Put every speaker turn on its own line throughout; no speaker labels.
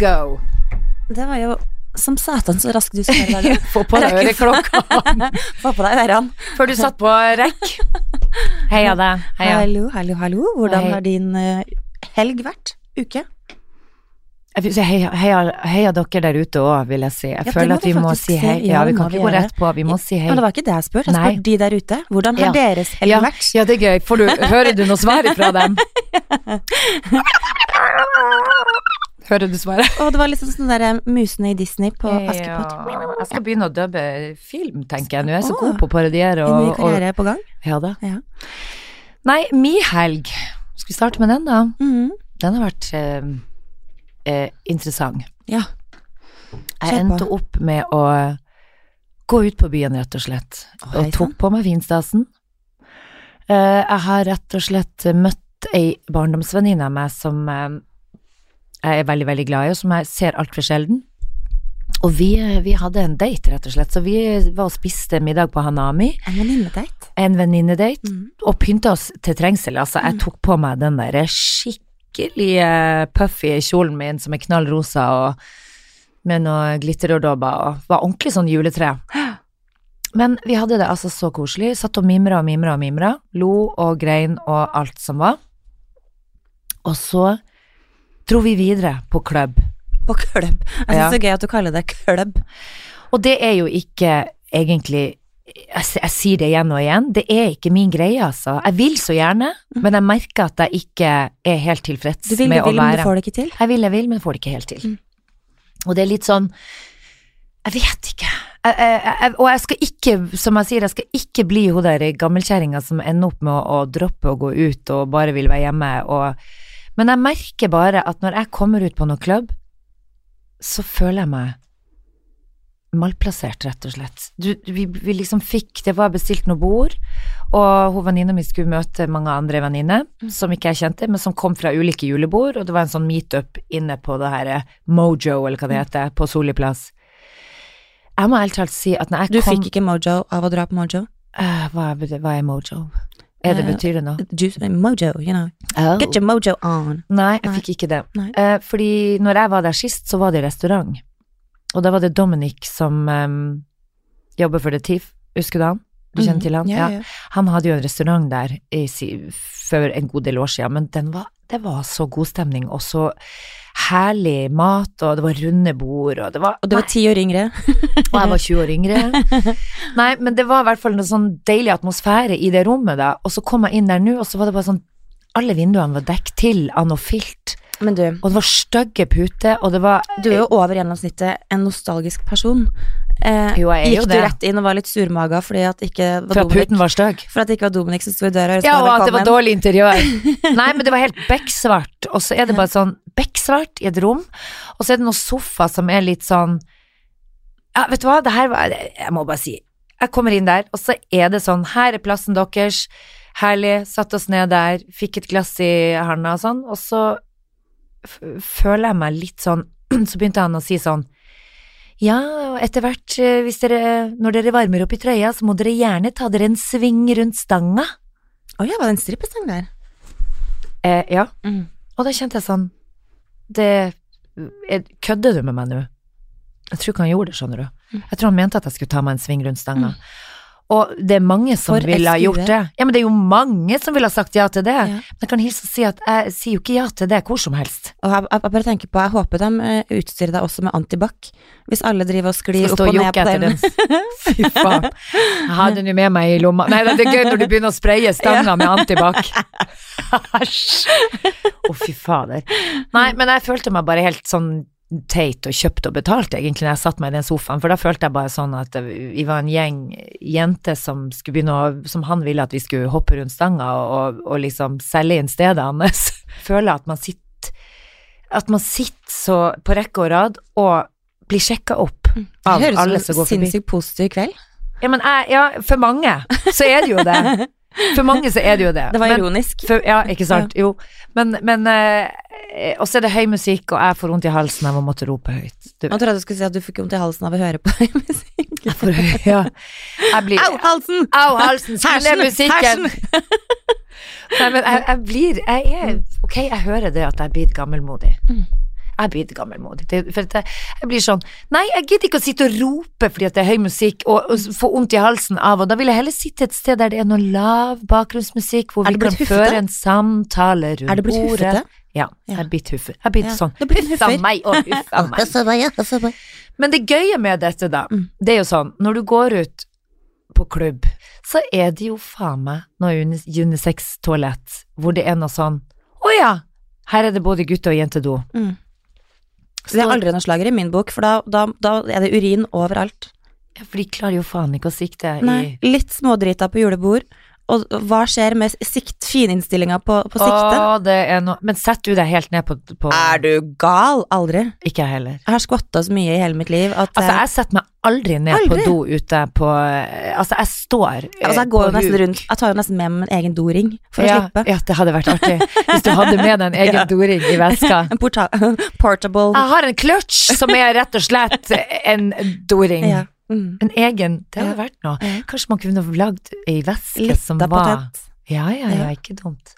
go.
Det var jo som satan så raskt du skulle være.
Få på deg øreklokka
Få på deg ørene.
før du satt på rekk. Heia deg. Heia.
Hallo, hallo, hallo. Hvordan
Hei.
har din eh, helg vært? Uke?
Heia, heia, heia dere der ute òg, vil jeg si. Jeg
Ja,
føler at vi
vi
må si hei.
Ja,
vi kan
vi
ikke gå rett på, vi må si hei.
Men det var ikke det jeg spurte. Jeg
Nei.
spurte de der ute. Hvordan har
Ja.
deres helg
Ja,
vært?
ja, det er gøy. Får du, hører du noe svar fra dem? Hører du svaret?
Og det var liksom sånn der eh, musene i Disney på Askepott.
Ja, jeg skal begynne å dubbe film, tenker jeg nå. Jeg er så god på å parodiere
En ny
og, og
karriere på gang.
Ja da.
Ja.
Nei, mi helg. Skal vi starte med den, da?
Mm.
Den har vært eh, eh, interessant.
Ja.
Jeg endte opp med å gå ut på byen, rett og slett,
oh,
og tok på meg finstasen. Eh, jeg har rett og slett møtt ei barndomsvenninne av meg som eh, jeg er veldig, veldig glad i, og som jeg ser altfor sjelden. Og vi, vi hadde en date, rett og slett, så vi var og spiste middag på Hanami,
En venninnedate.
en venninnedate,
Mm.
og pynta oss til trengsel. Altså, jeg tok på meg den der skikkelige puffy kjolen min som er knall rosa, og med noe glitterordobber, og var ordentlig sånn juletre. Men vi hadde det altså så koselig. Satt og mimra og mimra og mimra. Lo og grein og alt som var. Og så dro vi videre på klubb.
På klubb. Jeg syns
Ja.
det er gøy at du kaller det klubb.
Og det er jo ikke egentlig jeg, jeg sier det igjen og igjen, det er ikke min greie, altså. Jeg vil så gjerne, men jeg merker at jeg ikke er helt tilfreds
med vil,
med
du vil,
å
men
være
du får det ikke til.
Jeg vil, jeg vil, men får det ikke helt til.
Mm.
Og det er litt sånn Jeg vet ikke. Jeg, jeg, jeg, og jeg skal ikke, som jeg sier, jeg skal ikke bli hun der gammelkjerringa som ender opp med å, å droppe å gå ut og bare vil være hjemme og Men jeg merker bare at når jeg kommer ut på noe klubb, så føler jeg meg malplassert, rett og slett. Du, vi, vi liksom fikk Det var bestilt noe bord, og hun venninna mi skulle møte mange andre venninner som ikke jeg kjente, men som kom fra ulike julebord, og det var en sånn meetup inne på det her eh, Mojo, eller hva det heter, på Soli plass. Jeg må helt talt si at når jeg
Du
kom
fikk ikke mojo av å dra på mojo?
Uh, hva, er, hva er Mojo? Er det
Eh,
betyr det noe?
Juice, mojo, you know.
Oh.
Get your mojo on.
Nei, jeg
Nei.
fikk ikke det.
Nei.
Eh, fordi når jeg var der sist, så var det restaurant. Og da var det Dominic som um, jobber for The Thief. Husker du han? Du kjenner
Mhm.
til han?
Ja, ja.
Han hadde jo en restaurant der i, for en god del år siden, men den var, det var så god stemning, og så herlig mat, og det var runde bord, og det var
Og du var ti år yngre.
og jeg var 20 år yngre. Nei, men det var i hvert fall en sånn deilig atmosfære i det rommet, da. Og så kom jeg inn der nå, og så var det bare sånn Alle vinduene var dekket til av noe filt,
Men du,
og det var stygge puter, og det var
du er jo over gjennomsnittet en nostalgisk person. Eh,
Jo, jeg er jo
gikk du
det.
rett inn og var litt surmaga fordi at ikke var
For at
Dominik,
puten var stygg.
for at det ikke var Dominik som sto i døra
Ja, og at det var dårlig interiør. Nei, men det var helt bekksvart, og så er det bare sånn bekksvart i et rom, og så er det noen sofa som er litt sånn Ja, vet du hva, det her var Jeg må bare si Jeg kommer inn der, og så er det sånn Her er plassen deres. Herlig. Satt oss ned der, fikk et glass i handa og sånn, og så føler jeg meg litt sånn Så begynte han å si sånn ja, og etter hvert, eh, hvis dere, når dere varmer opp i trøya, så må dere gjerne ta dere en sving rundt stanga.
Å ja, var det en strippestang der?
Eh, ja.
Mm.
Og da kjente jeg sånn Det er, Kødder du med meg nå? Jeg tror ikke han gjorde det, skjønner du.
Mm.
Jeg tror han mente at jeg skulle ta meg en sving rundt stanga. Og det er mange som
For
ville ha gjort det. Ja, men det er jo mange som ville ha sagt ja til det.
Ja.
Men jeg kan hilse og si at jeg sier jo ikke ja til det hvor som helst.
Og jeg, jeg, jeg bare tenker på, jeg håper de eh, utstyrer deg også med antibac. Hvis alle driver og sklir opp og ned på den.
Fy faen. Jeg hadde den jo med meg i lomma. Nei, det er gøy når du begynner å spraye stanga med antibac. Æsj. Å, fy fader. Nei, men jeg følte meg bare helt sånn teit og kjøpt og betalt, egentlig, når jeg satt meg i den sofaen, for da følte jeg bare sånn at vi var en gjeng jenter som skulle begynne å Som han ville at vi skulle hoppe rundt stanga og, og, liksom selge inn stedet hans. Føler at man sitter At man sitter så på rekke og rad og blir sjekka opp av
Det høres
alle
ut
som
som
går
en
forbi.
sinnssykt positiv kveld.
Ja, men jeg, ja, for mange så er det jo det. For mange så er det jo det.
Det var
Men-
ironisk.
for, ja, ikke sant. Jo. Men, men eh, Og så er det høy musikk, og jeg får vondt i halsen av å måtte rope høyt. Du,
Nå trodde jeg du skulle si at du fikk vondt i halsen av å høre på høy musikk.
jeg får, ja. Jeg blir
Au, halsen!
Au, halsen! Skru ned
Hersen!
musikken! Nei, men jeg, jeg blir Jeg er Ok, jeg hører det at jeg er blitt gammelmodig.
Mm.
Jeg blitt gammelmodig. For jeg, jeg blir sånn Nei, jeg gidder ikke å sitte og rope fordi det er høy musikk, og, og få vondt i halsen av, og da vil jeg heller sitte et sted der det er noe lav bakgrunnsmusikk, hvor vi kan føre en samtale rundt
Er det blitt
bordet.
huffete?
Ja, jeg er blitt huffet. Jeg er blitt
Ja,
sånn Huff a meg og huff a meg. Men det gøye med dette, da,
Mm.
det er jo sånn, når du går ut på klubb, så er det jo faen meg noe unisex-toalett, hvor det er noe sånn Å ja, her er det både gutte- og jentedo.
Mm. Det er aldri noe slager i min bok, for da, da, da er det urin overalt.
Ja, for de klarer jo faen ikke å sikte
Nei,
i
litt smådrita på julebord. Og hva skjer med sikt, fininnstillinga på, på siktet?
Å, det er noe Men setter du deg helt ned på, på
Er du gal? Aldri.
Ikke jeg heller.
Jeg har skvatta så mye i hele mitt liv at
Altså,
eh,
jeg setter meg aldri ned
Aldri?
på do ute på Altså, jeg står eh,
altså, jeg går jo nesten rundt Jeg tar jo nesten med meg en egen doring for å slippe.
Ja, det hadde vært artig. Hvis du hadde med deg en egen
Ja.
doring i veska.
En porta portable
Jeg har en clutch som er rett og slett en doring.
ja. Mm.
En egen. Det hadde
Ja.
vært noe.
Ja.
Kanskje man kunne lagd ei veske
Litt
som var. Ja, ja, ja, ikke dumt.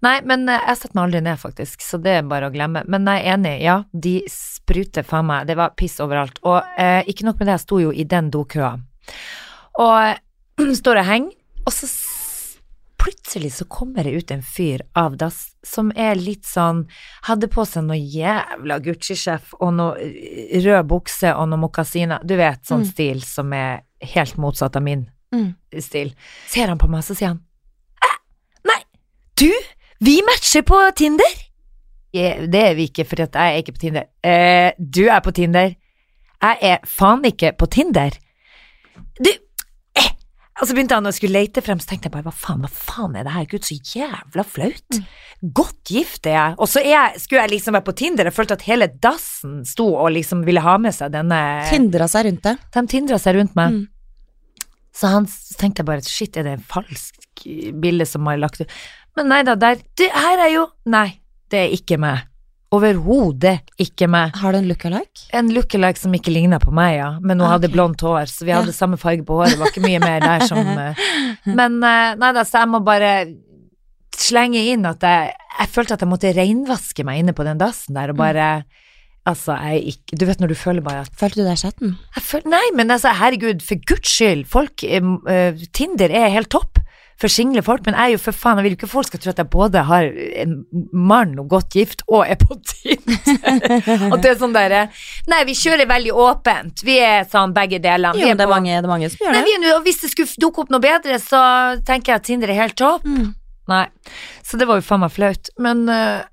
Nei, men eh, jeg setter meg aldri ned, faktisk, så det er bare å glemme. Men jeg er enig, ja, de spruter faen meg. Det var piss overalt. Og eh, ikke nok med det, jeg sto jo i den dokøa. Og står og henger, og så plutselig så kommer det ut en fyr av dass som er litt sånn Hadde på seg noe jævla Gucci-sjef og noe eh, rød bukse og noe mokasiner. Du vet, sånn
Mm.
stil som er helt motsatt av min
Mm.
stil. Ser han på meg, så sier han «Æ, Nei, du, vi matcher på Tinder. «Ja, det er vi ikke, for jeg er ikke på Tinder. Eh, du er på Tinder. Jeg er faen ikke på Tinder. Og så begynte han å skulle lete frem, så tenkte jeg bare hva faen, hva faen er det her, gud, så jævla flaut. Godt gift er jeg. Og så jeg, skulle jeg liksom være på Tinder, jeg følte at hele dassen sto og liksom ville ha med seg denne
Tindra seg rundt det.
de tindra seg rundt meg.
Mm.
Så han tenkte jeg bare shit, er det en falsk bilde som har lagt ut? Men nei da, der Det her er jo Nei, det er ikke meg. Overhodet ikke meg.
Har du en look-alike?
En lookalike som ikke ligna på meg, ja. Men hun
Ah,
hadde
ok.
blondt hår, så vi
Ja.
hadde samme farge på håret. Det var ikke mye mer der som eh, Men eh, nei da, så jeg må bare slenge inn at jeg Jeg følte at jeg måtte reinvaske meg inne på den dassen der og bare Altså, jeg ikke Du vet når du føler bare at
Følte du deg skjetten?
Nei, men altså, herregud, for guds skyld, folk eh, Tinder er helt topp for single folk, men jeg er jo for faen, jeg vil ikke folk skal tro at jeg både har en mann og godt gift, og er på Tinder. og det er sånn derre Nei, vi kjører veldig åpent. Vi er sånn begge deler. Vi er
det er, mange, det er mange som gjør
Nei,
det.
vi nå- og hvis det skulle dukke opp noe bedre, så tenker jeg at Tinder er helt topp.
Mm.
Nei. Så det var jo faen meg flaut. Men uh,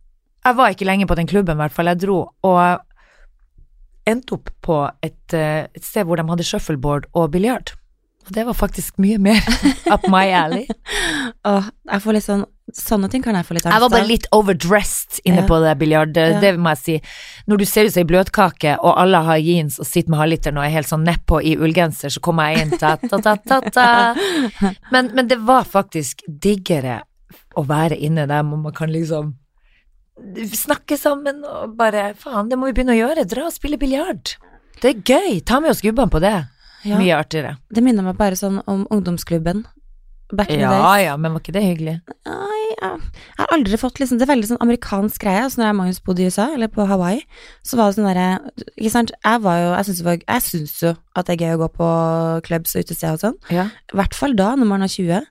jeg var ikke lenge på den klubben, i hvert fall. Jeg dro og endte opp på et, uh, et sted hvor de hadde shuffleboard og biljard. Og det var faktisk mye mer up my alley.
Åh, jeg får litt sånn Sånne ting kan jeg få litt angst
Jeg var bare litt overdressed inne
Ja.
på det biljard,
Ja.
det må jeg si. Når du ser ut som ei bløtkake, og alle har jeans og sitter med halvliteren og er helt sånn nedpå i ullgenser, så kommer jeg inn ta, ta, ta. Men, men det var faktisk diggere å være inne der hvor man kan liksom snakke sammen og bare faen, det må vi begynne å gjøre, dra og spille biljard. Det er gøy, ta med oss gubbene på det.
Ja,
Mye artigere.
det minner meg bare sånn om ungdomsklubben. Back in the
Ja
days.
ja, men var ikke det hyggelig?
Nei, ja. jeg har aldri fått liksom Det er veldig sånn amerikansk greie. Altså når jeg og Magnus bodde i USA, eller på Hawaii, så var det sånn derre Ikke sant, jeg var jo syns, jeg syns jo at det er gøy å gå på clubs og utesteder og sånn.
Ja.
I hvert fall da, når man er 20.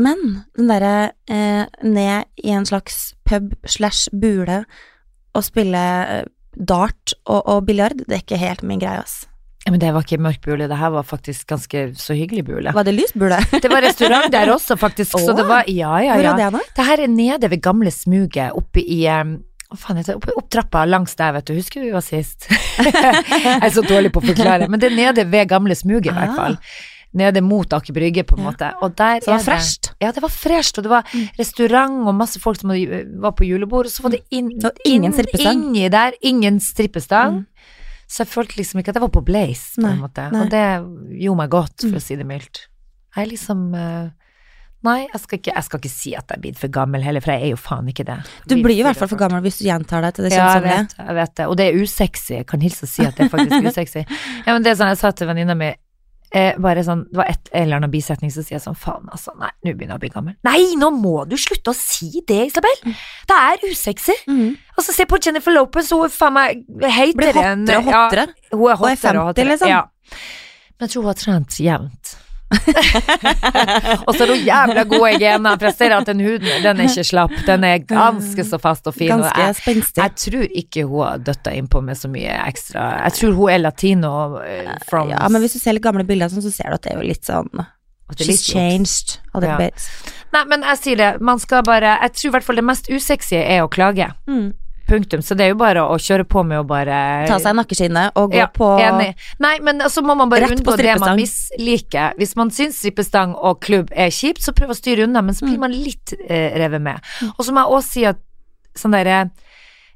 Men den derre eh, ned i en slags pub slash bule og spille eh, dart og, og biljard, det er ikke helt min greie, ass.
Men det var ikke mørk bule, det her var faktisk ganske så hyggelig bule.
Var det lys bule?
Det var restaurant der også, faktisk, så det var Ja, ja,
Hvor er det nå?
Det her er nede ved gamle smuget, oppe i um, hva faen heter det? Opp, opp trappa langs der, vet du. Husker vi var sist? jeg er så dårlig på å forklare, men det er nede ved gamle smuget, i hvert
Ah.
fall. Nede mot Aker Brygge, på en
Ja.
måte. Og der
Så det var fresht.
Ja, det var fresht, og det var
Mm.
restaurant og masse folk som var på julebord, og så var det inn,
ingen
inn-
strippestang.
inni der, ingen strippestang.
Mm.
Så jeg følte liksom ikke at jeg var på Blaze, på en måte.
nei.
Og det gjorde meg godt, for
Mm.
å si det mildt. Jeg liksom eh, Nei, jeg skal, ikke, jeg skal ikke si at jeg er blitt for gammel heller, for jeg er jo faen ikke det.
Du
Blir
jo i hvert fall for gammel hvis du gjentar deg til det
Ja, jeg vet, jeg vet det. Og det er usexy. Jeg kan hilse og si at det er faktisk usexy. Ja, men det er sånn, jeg sa til venninna mi eh, bare sånn, Det var et eller annet bisetning så sier jeg sånn Faen, altså. Nei, nå begynner jeg å bli gammel. Nei, nå må du slutte å si det, Isabel! Det er usexy.
Mm.
Altså, se på Jennifer Lopez, hun er faen meg
Blir
heitere enn
hottere og
ja, hun er
Og er
hottere og
50,
hottere.
liksom.
Ja. Men jeg tror hun har trent jevnt. og så er hun jævla gode i jeg Presterer at den huden den er ikke slapp, den er ganske så fast og fin.
Ganske
jeg,
spenstig.
jeg tror ikke hun har døtta innpå med så mye ekstra. Jeg tror hun er latino eh, from
Ja, men hvis du ser litt gamle bilder, sånn, så ser du at det er jo litt sånn She's changed. a little
Ja.
bit.
Nei, men jeg sier det. Man skal bare Jeg tror i hvert fall det mest usexy er å klage.
Mm.
Punktum. Så det er jo bare å kjøre på med å bare
Ta seg nakkeskinnet og gå
ja,
på
Enig. Nei, men så må man bare unngå det man misliker. Hvis man syns strippestang og klubb er kjipt, så prøv å styre unna, men så
Mm.
blir man litt eh, revet med. Og så må jeg også si at sånn derre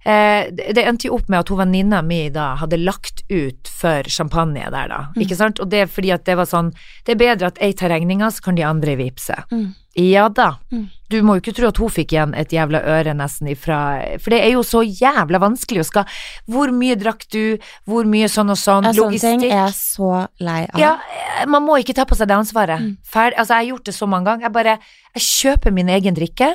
det det endte jo opp med at hun venninna mi da hadde lagt ut for champagne der, da.
Mm.
Ikke sant? Og det er fordi at det var sånn Det er bedre at ei tar regninga, så kan de andre vippse.
Mm.
Ja da.
Mm.
Du må jo ikke tro at hun fikk igjen et jævla øre nesten ifra For det er jo så jævla vanskelig å skal Hvor mye drakk du? Hvor mye sånn og sånn?
Ja, Sånne ting er jeg så lei av.
Ja, eh, man må ikke ta på seg det ansvaret.
Mm.
Ferdig, altså, jeg har gjort det så mange ganger. Jeg bare Jeg kjøper min egen drikke.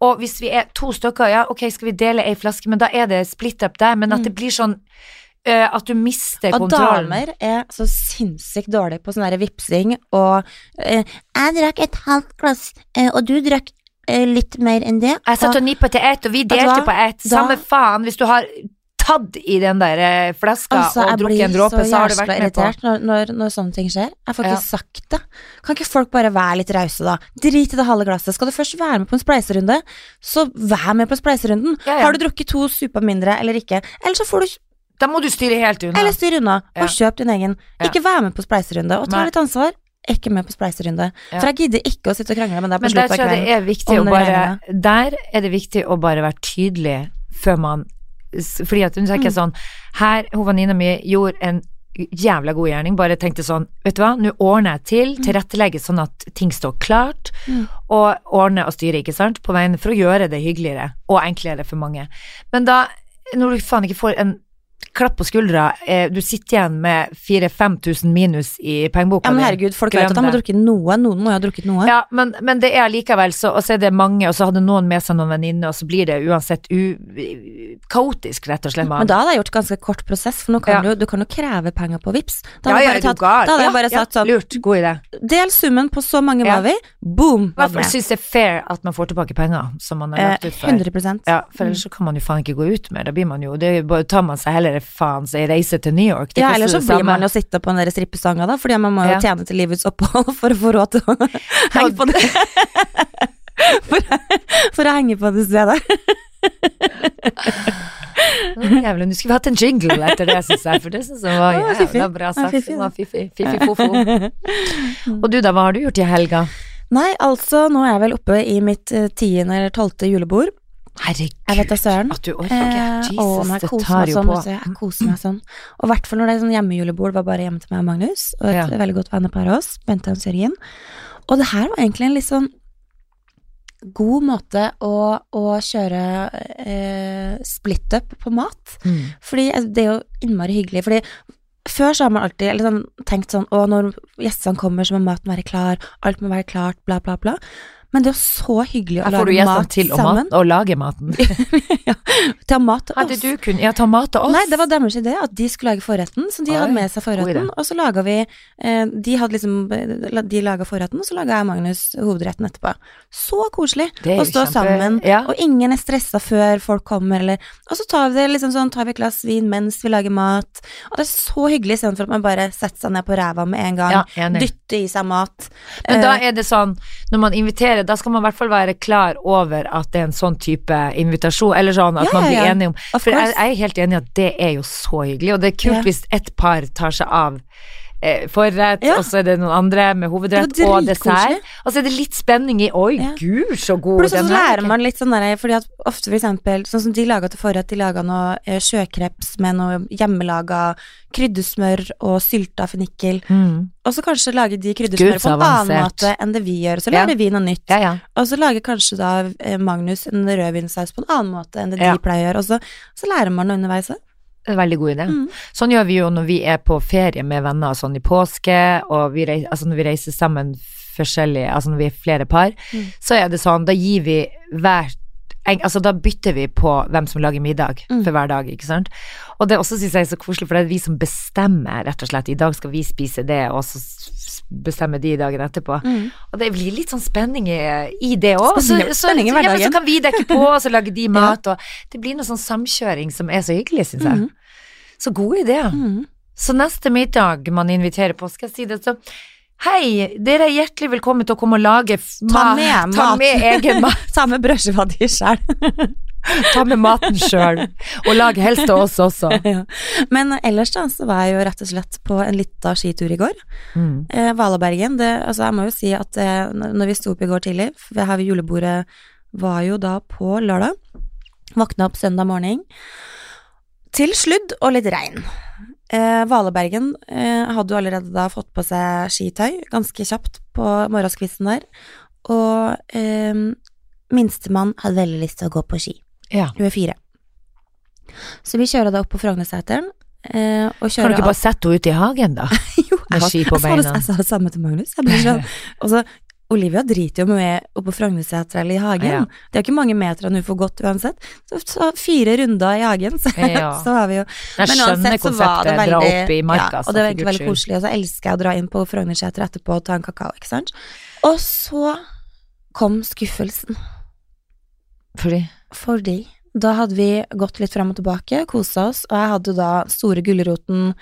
Og hvis vi er to stykker, ja, ok, skal vi dele ei flaske, men da er det split up der. Men at
Mm.
det blir sånn uh, at du mister
Og
kontrollen.
damer er så sinnssykt dårlige på sånn derre vipsing og uh, 'Jeg drakk et halvt glass, uh, og du drakk litt mer enn det'.
Jeg satt og nippa til ett, og vi delte på ett.
Da-
Samme faen, hvis du har tatt i den der eh, flaska
Altså,
og drukket en dråpe,
så
så har du vært med på
irritert når, når, sånne ting skjer. Jeg får ikke
Ja.
sagt det. Kan ikke folk bare være litt rause, da? Drit i det halve glasset. Skal du først være med på en spleiserunde, så vær med på spleiserunden.
Ja, ja.
Har du drukket to super mindre eller ikke? Eller så får du
Da må du styre helt unna.
Eller styre unna, og kjøp din egen. Ikke vær med på spleiserunde, og ta litt ansvar. Ikke med på spleiserunde.
Ja.
For jeg gidder ikke å sitte og krangle med deg på slutten av kvelden.
er Der er det viktig å bare være tydelig før man Fordi at hun tenker
Mm.
sånn Her, hun venninna mi gjorde en jævla god gjerning, bare tenkte sånn Vet du hva, nå ordner jeg til, tilrettelegger sånn at ting står klart,
Mm.
og ordner og styrer, ikke sant, på veien for å gjøre det hyggeligere og enklere for mange. Men da, når du faen ikke får en klapp på skuldra, eh, du sitter igjen med 4000-5000 minus i pengeboka
Ja, men herregud, folk vet at de har drukket noe. Noen må jo ha drukket noe.
Ja, men, men det er likevel så, og så er det mange, og så hadde noen med seg noen venninner, og så blir det uansett u, kaotisk, rett og slett.
Men da hadde jeg gjort ganske kort prosess, for nå kan
Ja.
du, du kan jo kreve penger på VIPs. Da hadde
ja,
jeg bare tatt, da hadde jeg bare
ja,
sagt sånn
Lurt, god idé.
Del summen på så mange var vi, boom!
I hvert fall syns det er fair at man får tilbake penger som man har
Eh,
lagt ut for.
100%
Ja, for ellers så kan man jo faen ikke gå ut mer, da blir man jo, det tar man seg heller faen seg reise til New York.
Ja, eller så blir man jo sitte på den der strippestanga, da, fordi man må jo
Ja.
tjene til livets opphold for å få råd til å henge på det. For, for å henge på det stedet.
Jævlig, nå skulle vi hatt en jingle etter det, syns jeg, for det syns jeg var
Ja,
jævla bra sagt.
fiffig,
fiffig fofo. Og du da, hva har du gjort i helga?
Nei, altså, nå er jeg vel oppe i mitt eh, tiende eller tolvte julebord.
Herregud,
Jeg vet da søren.
at du orker.
Eh,
Jesus,
å,
det tar jo
sånn,
på.
Jeg koser meg sånn. Og i hvert fall når det er sånn hjemmejulebord, var bare hjemme til meg og Magnus, og et
Ja.
veldig godt vennepar av oss, Bente og Sørgen. Og det her var egentlig en litt sånn god måte å, å kjøre eh, split up på mat.
Mm.
Fordi altså, det er jo innmari hyggelig, fordi før så har man alltid sånn, tenkt sånn å, når gjestene kommer, så må maten være klar, alt må være klart, bla, bla, bla. Men det er så hyggelig å lage mat
Her får du gjestene til å,
sammen.
lage maten.
ja, til ha mat til
Hadde du kun Ja, ta mat til oss.
Nei, det var deres idé at de skulle lage forretten, så de
Oi,
hadde med seg forretten. Og så laga vi eh, De hadde liksom De laga forretten, og så laga jeg Magnus hovedretten etterpå. Så koselig å stå
kjempe-
sammen,
Ja.
og ingen er stressa før folk kommer, eller Og så tar vi det liksom sånn, tar vi et glass vin mens vi lager mat. Og det er så hyggelig, istedenfor at man bare setter seg ned på ræva med en gang,
Ja,
dytter i seg mat.
Men da
Eh,
er det sånn, når man inviterer, da skal man i hvert fall være klar over at det er en sånn type invitasjon, eller sånn at
Ja,
man blir
ja.
enig om For jeg, jeg er helt enig i at det er jo så hyggelig, og det er kult
Ja.
hvis ett par tar seg av forrett,
Ja.
og så er det noen andre med hovedrett og dessert, og så er det litt spenning i Oi,
Ja.
gud, så god
så
den her
lærer man litt sånn der, fordi at ofte for eksempel, sånn som de laga til forrett, de laga noe eh, sjøkreps med noe hjemmelaga kryddersmør og sylta fennikel,
Mm.
og så kanskje lage de kryddersmør på
så
en annen måte enn det vi gjør, så
Ja.
lager vi noe nytt.
Ja, ja.
Og så lager kanskje da eh, Magnus en rødvinsaus på en annen måte enn det
Ja.
de pleier å gjøre, og så, så lærer man noe underveis òg.
Veldig god idé.
Mm.
Sånn gjør vi jo når vi er på ferie med venner sånn i påske, og vi reiser, altså når vi reiser sammen forskjellige, altså når vi er flere par,
Mm.
så er det sånn, da gir vi hvert Altså da bytter vi på hvem som lager middag
Mm.
for hver dag, ikke sant. Og det også synes jeg er så koselig, for det er vi som bestemmer, rett og slett. I dag skal vi spise det, og så bestemmer de dagen etterpå.
Mm.
Og det blir litt sånn spenning i, i det òg. Så, så, ja, så kan vi dekke på, og så lager de mat, og det blir noe sånn samkjøring som er så hyggelig, syns jeg.
Mm.
Så god idé.
Mm.
Så neste middag man inviterer på, skal jeg si det så Hei, dere er hjertelig velkommen til å komme og lage
Ta med
Ta
mat.
med egen mat.
Ta med brødskiva sjøl.
Ta med maten sjøl. Og lag helst til oss også.
ja. Men ellers da, så var jeg jo rett og slett på en lita skitur i går.
Mm.
Eh, Valabergen, det, altså jeg må jo si at eh, når vi sto opp i går tidlig, for her ved julebordet var jo da på lørdag, våkna opp søndag morgen til sludd og litt regn. Eh, Valabergen eh, hadde jo allerede da fått på seg skitøy ganske kjapt på morgenskvisten der, og eh, minstemann hadde veldig lyst til å gå på ski.
Ja.
Hun er fire. Så vi kjører da opp på Frognerseteren. Eh, og
Kan du ikke bare sette henne ut i hagen, da?
jo,
med
jeg,
ski på
jeg, sa det,
beina?
jeg sa det samme til Magnus. Jeg ble sånn. Og så, Olivia driter jo med oppe på Frognerseter eller i hagen.
Ja.
Det er ikke mange meter hun får gått uansett. Så, så fire runder i hagen, så,
Ja.
så har vi jo
Jeg
Men uansett så var det veldig
i marka,
ja, Og det var egentlig veldig koselig, og så elsker jeg å dra inn på Frognerseter etterpå og ta en kakao, ikke sant. Og så kom skuffelsen.
Fordi
Fordi da hadde vi gått litt frem og tilbake, kosa oss, og jeg hadde da store gulroten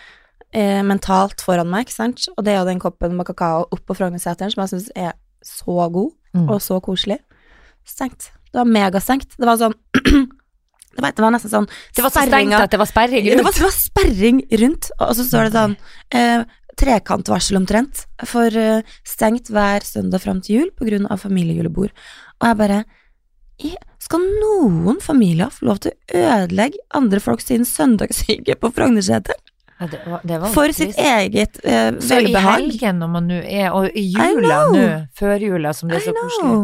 eh, mentalt foran meg, ikke sant, og det er jo den koppen med kakao opp på Frognerseteren som jeg syns er så god
Mm.
og så koselig. Stengt. Det var megastengt. Det var sånn det var, det var nesten sånn
Det var så stengt at det var sperring
det var,
rundt.
det var sperring rundt, og så står det sånn eh, trekantvarsel omtrent, for eh, stengt hver søndag fram til jul på grunn av familiejulebord. Og jeg bare Skal noen familier få lov til å ødelegge andre folk sin søndagshygge på Frognerseteren?
Ja, det var, det var
For
trist.
sitt eget eh,
Så i helgen når man nå er, og i jula nå, førjula som det er så koselig,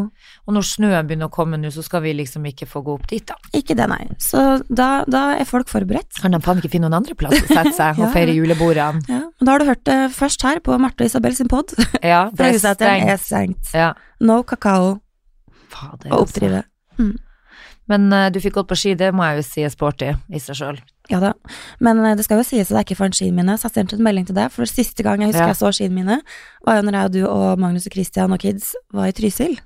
og når snøen begynner å komme nå, så skal vi liksom ikke få gå opp dit, da.
Ikke det, nei. Så da, da er folk forberedt.
Kan de faen ikke finne noen andre plass å sette seg og
Ja.
feire julebordene?
Ja, men Da har du hørt det først her på Marte og Isabel sin pod.
Ja, det er
Frognerseteren er
strengt.
stengt.
Ja.
No kakao
Fader,
å
altså.
oppdrive.
Men eh, du fikk gått på ski, det må jeg jo si er sporty i seg sjøl.
Ja da, men eh, det skal jo sies at jeg ikke fant skiene mine, så jeg sendte en melding til deg, for siste gang jeg husker
Ja.
jeg så skiene mine, var jo når jeg og du og Magnus og Christian og kids var i Trysil.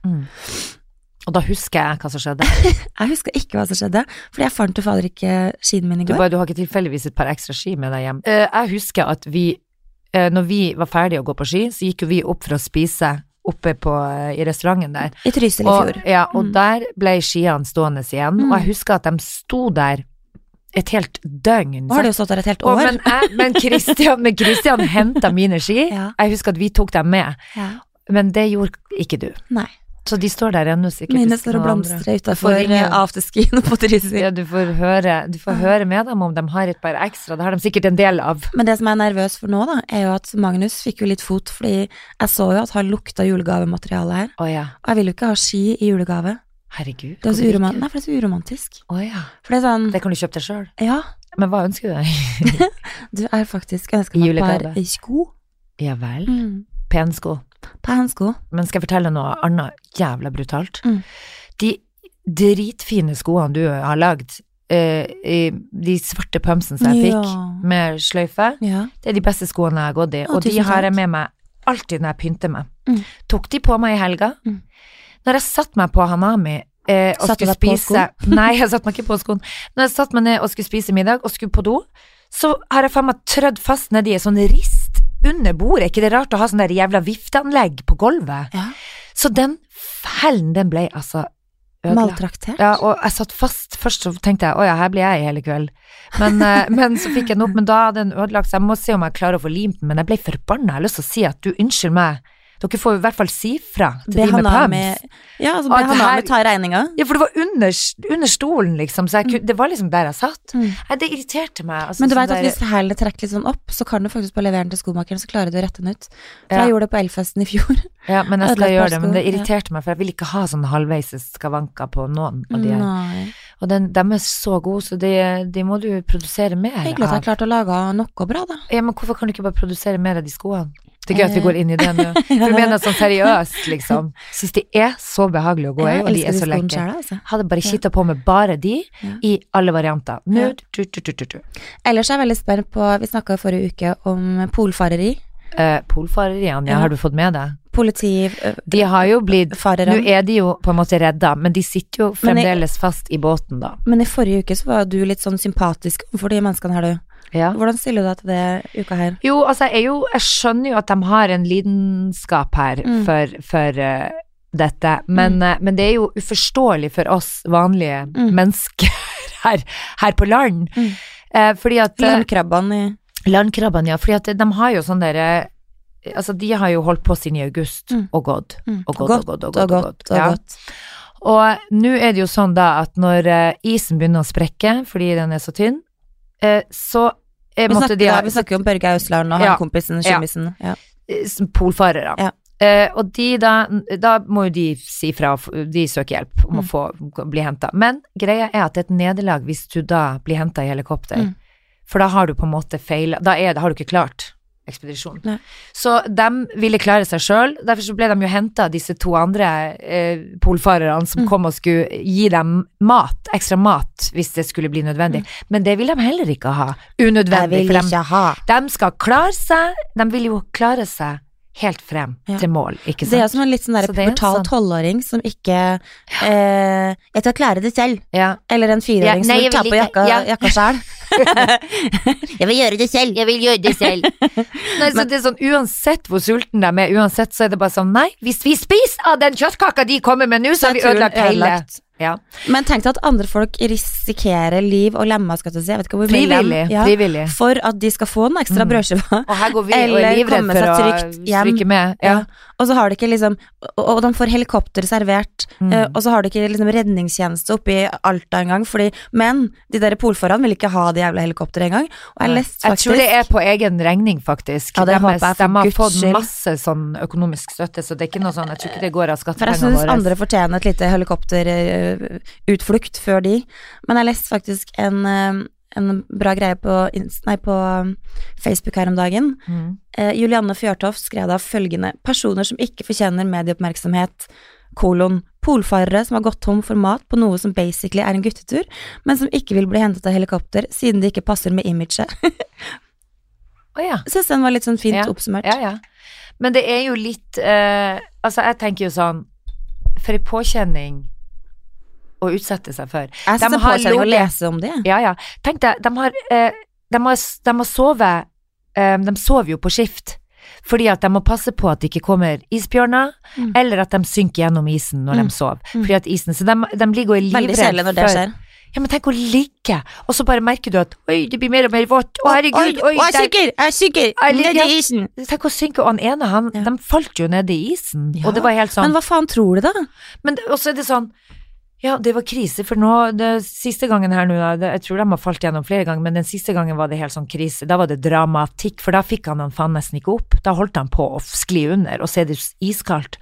Og da husker jeg hva som skjedde.
Jeg husker ikke hva som skjedde, fordi jeg fant jo fader ikke skiene mine i
Du, bare, du har ikke tilfeldigvis et par ekstra ski med deg hjem. Eh, jeg husker at vi, når vi var ferdige å gå på ski, så gikk jo vi opp for å spise oppe på, eh, i restauranten der.
I Trysil i
Og,
fjor.
ja, og
Mm.
der ble skiene stående igjen,
Mm.
og jeg husker at de sto der et helt døgn.
Nå har de jo stått der et helt
Og,
år.
men, jeg, men Christian, men Christian henta mine ski.
Ja.
Jeg husker at vi tok dem med,
Ja.
men det gjorde ikke du.
Nei.
Så de står der ennå, sikkert.
Mine står og blomstrer utafor
får
afterskien på Trysil.
Ja, du får høre, du får høre med dem om de har et par ekstra. Det har de sikkert en del av.
Men det som jeg er nervøs for nå, da, er jo at Magnus fikk jo litt fot, fordi jeg så jo at han lukta julegavemateriale her,
Å ja.
og jeg vil jo ikke ha ski i julegave.
Herregud.
Det er så
hvorfor
uroman? Nei, for det er så uromantisk.
Å ja.
Det sånn
Det kan du kjøpe deg sjøl.
Ja,
Men hva ønsker du deg?
du er faktisk ønsker meg et par sko.
Ja vel.
Mm.
Pensko.
Pensko.
Men skal jeg fortelle noe annet jævla brutalt?
Mm.
De dritfine skoene du har lagd, Uh, i de svarte pumpsene som jeg fikk med sløyfe,
Ja.
det er de beste skoene jeg har gått i,
Å,
og de har jeg med meg alltid når jeg pynter meg.
Mm.
Tok de på meg i helga.
Mm.
Når jeg satte meg på Hanami uh, og
satt
skulle spise Nei, jeg satte meg ikke på skoen. Når jeg satte meg ned og skulle spise middag og skulle på do, så har jeg faen meg trødd fast nedi en sånn rist under bordet. ikke det rart å ha sånn der jævla vifteanlegg på gulvet?
ja.
Så den fellen, den ble altså.
Maltraktert.
Ja, og jeg satt fast. Først så tenkte jeg å ja, her blir jeg i hele kveld. Men, eh, men så fikk jeg den opp, men da hadde den ødelagt, så jeg må se om jeg klarer å få limt den. Men jeg ble forbanna. Jeg har lyst til å si at du, unnskyld meg, dere får i hvert fall si fra til
Be
de med pubs.
Ja, altså be han
her-
ta regninga.
Ja, for det var under, under stolen, liksom, så jeg kunne, det var liksom der jeg satt.
Mm.
Nei, det irriterte meg. Altså,
Men du veit at hvis hælen trekker litt sånn opp, så kan du faktisk bare levere den til skomakeren, så klarer du å rette den ut. For
Ja.
jeg gjorde det på Elfesten i fjor.
Ja, men jeg skal
jeg
gjøre det, men det irriterte meg, for jeg vil ikke ha sånne halvveis skavanker på noen av de her. Og den, de er så gode, så de, de må du produsere mer av.
Hyggelig at jeg klarte å lage noe bra, da.
Ja, men hvorfor kan du ikke bare produsere mer av de skoene? Det er gøy at vi går inn i det nå. For du mener sånn seriøst, liksom. Syns de er så behagelige å gå i, og de er så lekre.
altså.
Hadde bare kitta på med bare de
Ja.
i alle varianter. Nude, tu, tu, tu, tu.
Ellers er jeg veldig spent på Vi snakka forrige uke om polfareri.
Eh, Polfareriene, Ja. har du fått med deg?
Politifarere.
De har jo blitt Nå er de jo på en måte redda, men de sitter jo
fremdeles jeg-
fast i båten, da.
Men i forrige uke så var du litt sånn sympatisk overfor de menneskene her, du.
Ja.
Hvordan stiller du deg til det uka her?
Jo, altså, jeg, jo, jeg skjønner jo at de har en lidenskap her
Mm.
for, for uh, dette, men, eh, men det er jo uforståelig for oss vanlige
Mm.
mennesker her, her på land.
Mm.
Eh, fordi at eh,
Landkrabbene i
Landkrabbene, ja. Fordi at de har jo sånn derre Altså, de har jo holdt på siden i august
Mm.
og gått.
mm.
Og gått, og gått, og
og
gått, og
godt og
Ja. Og nå er det jo sånn da at når eh, isen begynner å sprekke fordi den er så tynn, eh, så
Vi
måtte
snakker,
de ha
vi snakker jo om Børge Ausland og
Ja.
han kompisen
Ja.
Ja.
eh, polfarere.
Ja.
Eh, og de da, da må jo de si fra, de søker hjelp om
Mm.
å få bli henta. Men greia er at det er et nederlag hvis du da blir henta i helikopter.
Mm.
For da har du på en måte feila, da det- har du ikke klart ekspedisjonen.
Nei.
Så de ville klare seg sjøl, derfor så ble de jo henta, disse to andre eh, polfarerne som
Mm.
kom og skulle gi dem mat, ekstra mat, hvis det skulle bli nødvendig. Men det vil de heller ikke ha, unødvendig.
vil
for de-
ha.
de skal klare seg, de vil jo klare seg helt frem
Ja.
til mål, ikke sant.
Det er som en litt sånn der
er sånn-
tolvåring som ikke eh, Jeg skal klare det selv.
Ja.
Eller en fireåring
Ja,
som vil ta på jakka,
ja.
jakka sjæl. jeg vil gjøre det selv.
Jeg vil gjøre det selv. Nei, så det er sånn, uansett hvor sulten de er, uansett så er det bare sånn, nei, hvis vi spiser av den kjøttkaka de kommer med nå, så har vi ødelagt hele. Ja.
Men tenk deg at andre folk risikerer liv og lemma, skal du si. Jeg vet ikke hvor
Frivillig,
ja,
frivillig.
for at de skal få en ekstra
Mm. Og her går vi og
Eller
er livredd
komme seg trygt hjem.
med. Ja.
Ja. Og så har de ikke liksom Og, og de får helikopter servert,
Mm.
eh, og så har de ikke liksom redningstjeneste oppe i Alta engang, fordi Men de der polfarerne vil ikke ha det jævla helikopteret engang. Og jeg
Nei.
faktisk
Jeg tror det er på egen regning, faktisk.
Ja, det
de,
håper jeg,
de har fått masse sånn økonomisk støtte, så det er ikke noe sånn, jeg tror ikke det går av skattepengene våre.
For jeg syns andre fortjener et lite helikopterutflukt før de. Men jeg leste faktisk en, eh, en bra greie på, nei, på um, Facebook her om dagen.
Mm.
Eh, Julianne Fjørtoft skrev da følgende Personer som ikke fortjener medieoppmerksomhet, kolon, polfarere som har gått tom for mat på noe som basically er en guttetur, men som ikke vil bli hentet av helikopter siden det ikke passer med imaget.
oh, ja.
Syns den var litt sånn fint
Ja,
oppsummert.
Ja, ja. Men det er jo litt eh, Altså, jeg tenker jo sånn For en påkjenning å utsette seg for.
Jeg
De
på
har
å lese om det.
Ja, ja. Tenk deg, de har, eh, de har, de har sovet eh, De sover jo på skift. Fordi at de må passe på at det ikke kommer isbjørner,
Mm.
eller at de synker gjennom isen når
Mm.
de sover.
Mm.
Fordi at isen, så de, de ligger og er
Veldig kjedelig når det skjer.
Ja, men tenk å ligge, og så bare merker du at oi, det blir mer og mer vått. Å, herregud, oi,
jeg
der-
synker! Jeg synker!
Jeg
i isen!
Tenk å synke, og han ene, han,
Ja.
de falt jo ned i isen,
Ja,
og det var helt sånn
Men hva faen tror du, da?
Men også er det sånn Ja, det var krise, for nå det Siste gangen her nå, det, jeg tror de har falt gjennom flere ganger, men den siste gangen var det helt sånn krise. Da var det dramatikk, for da fikk han han faen nesten ikke opp. Da holdt han på å skli under, og så er det iskaldt.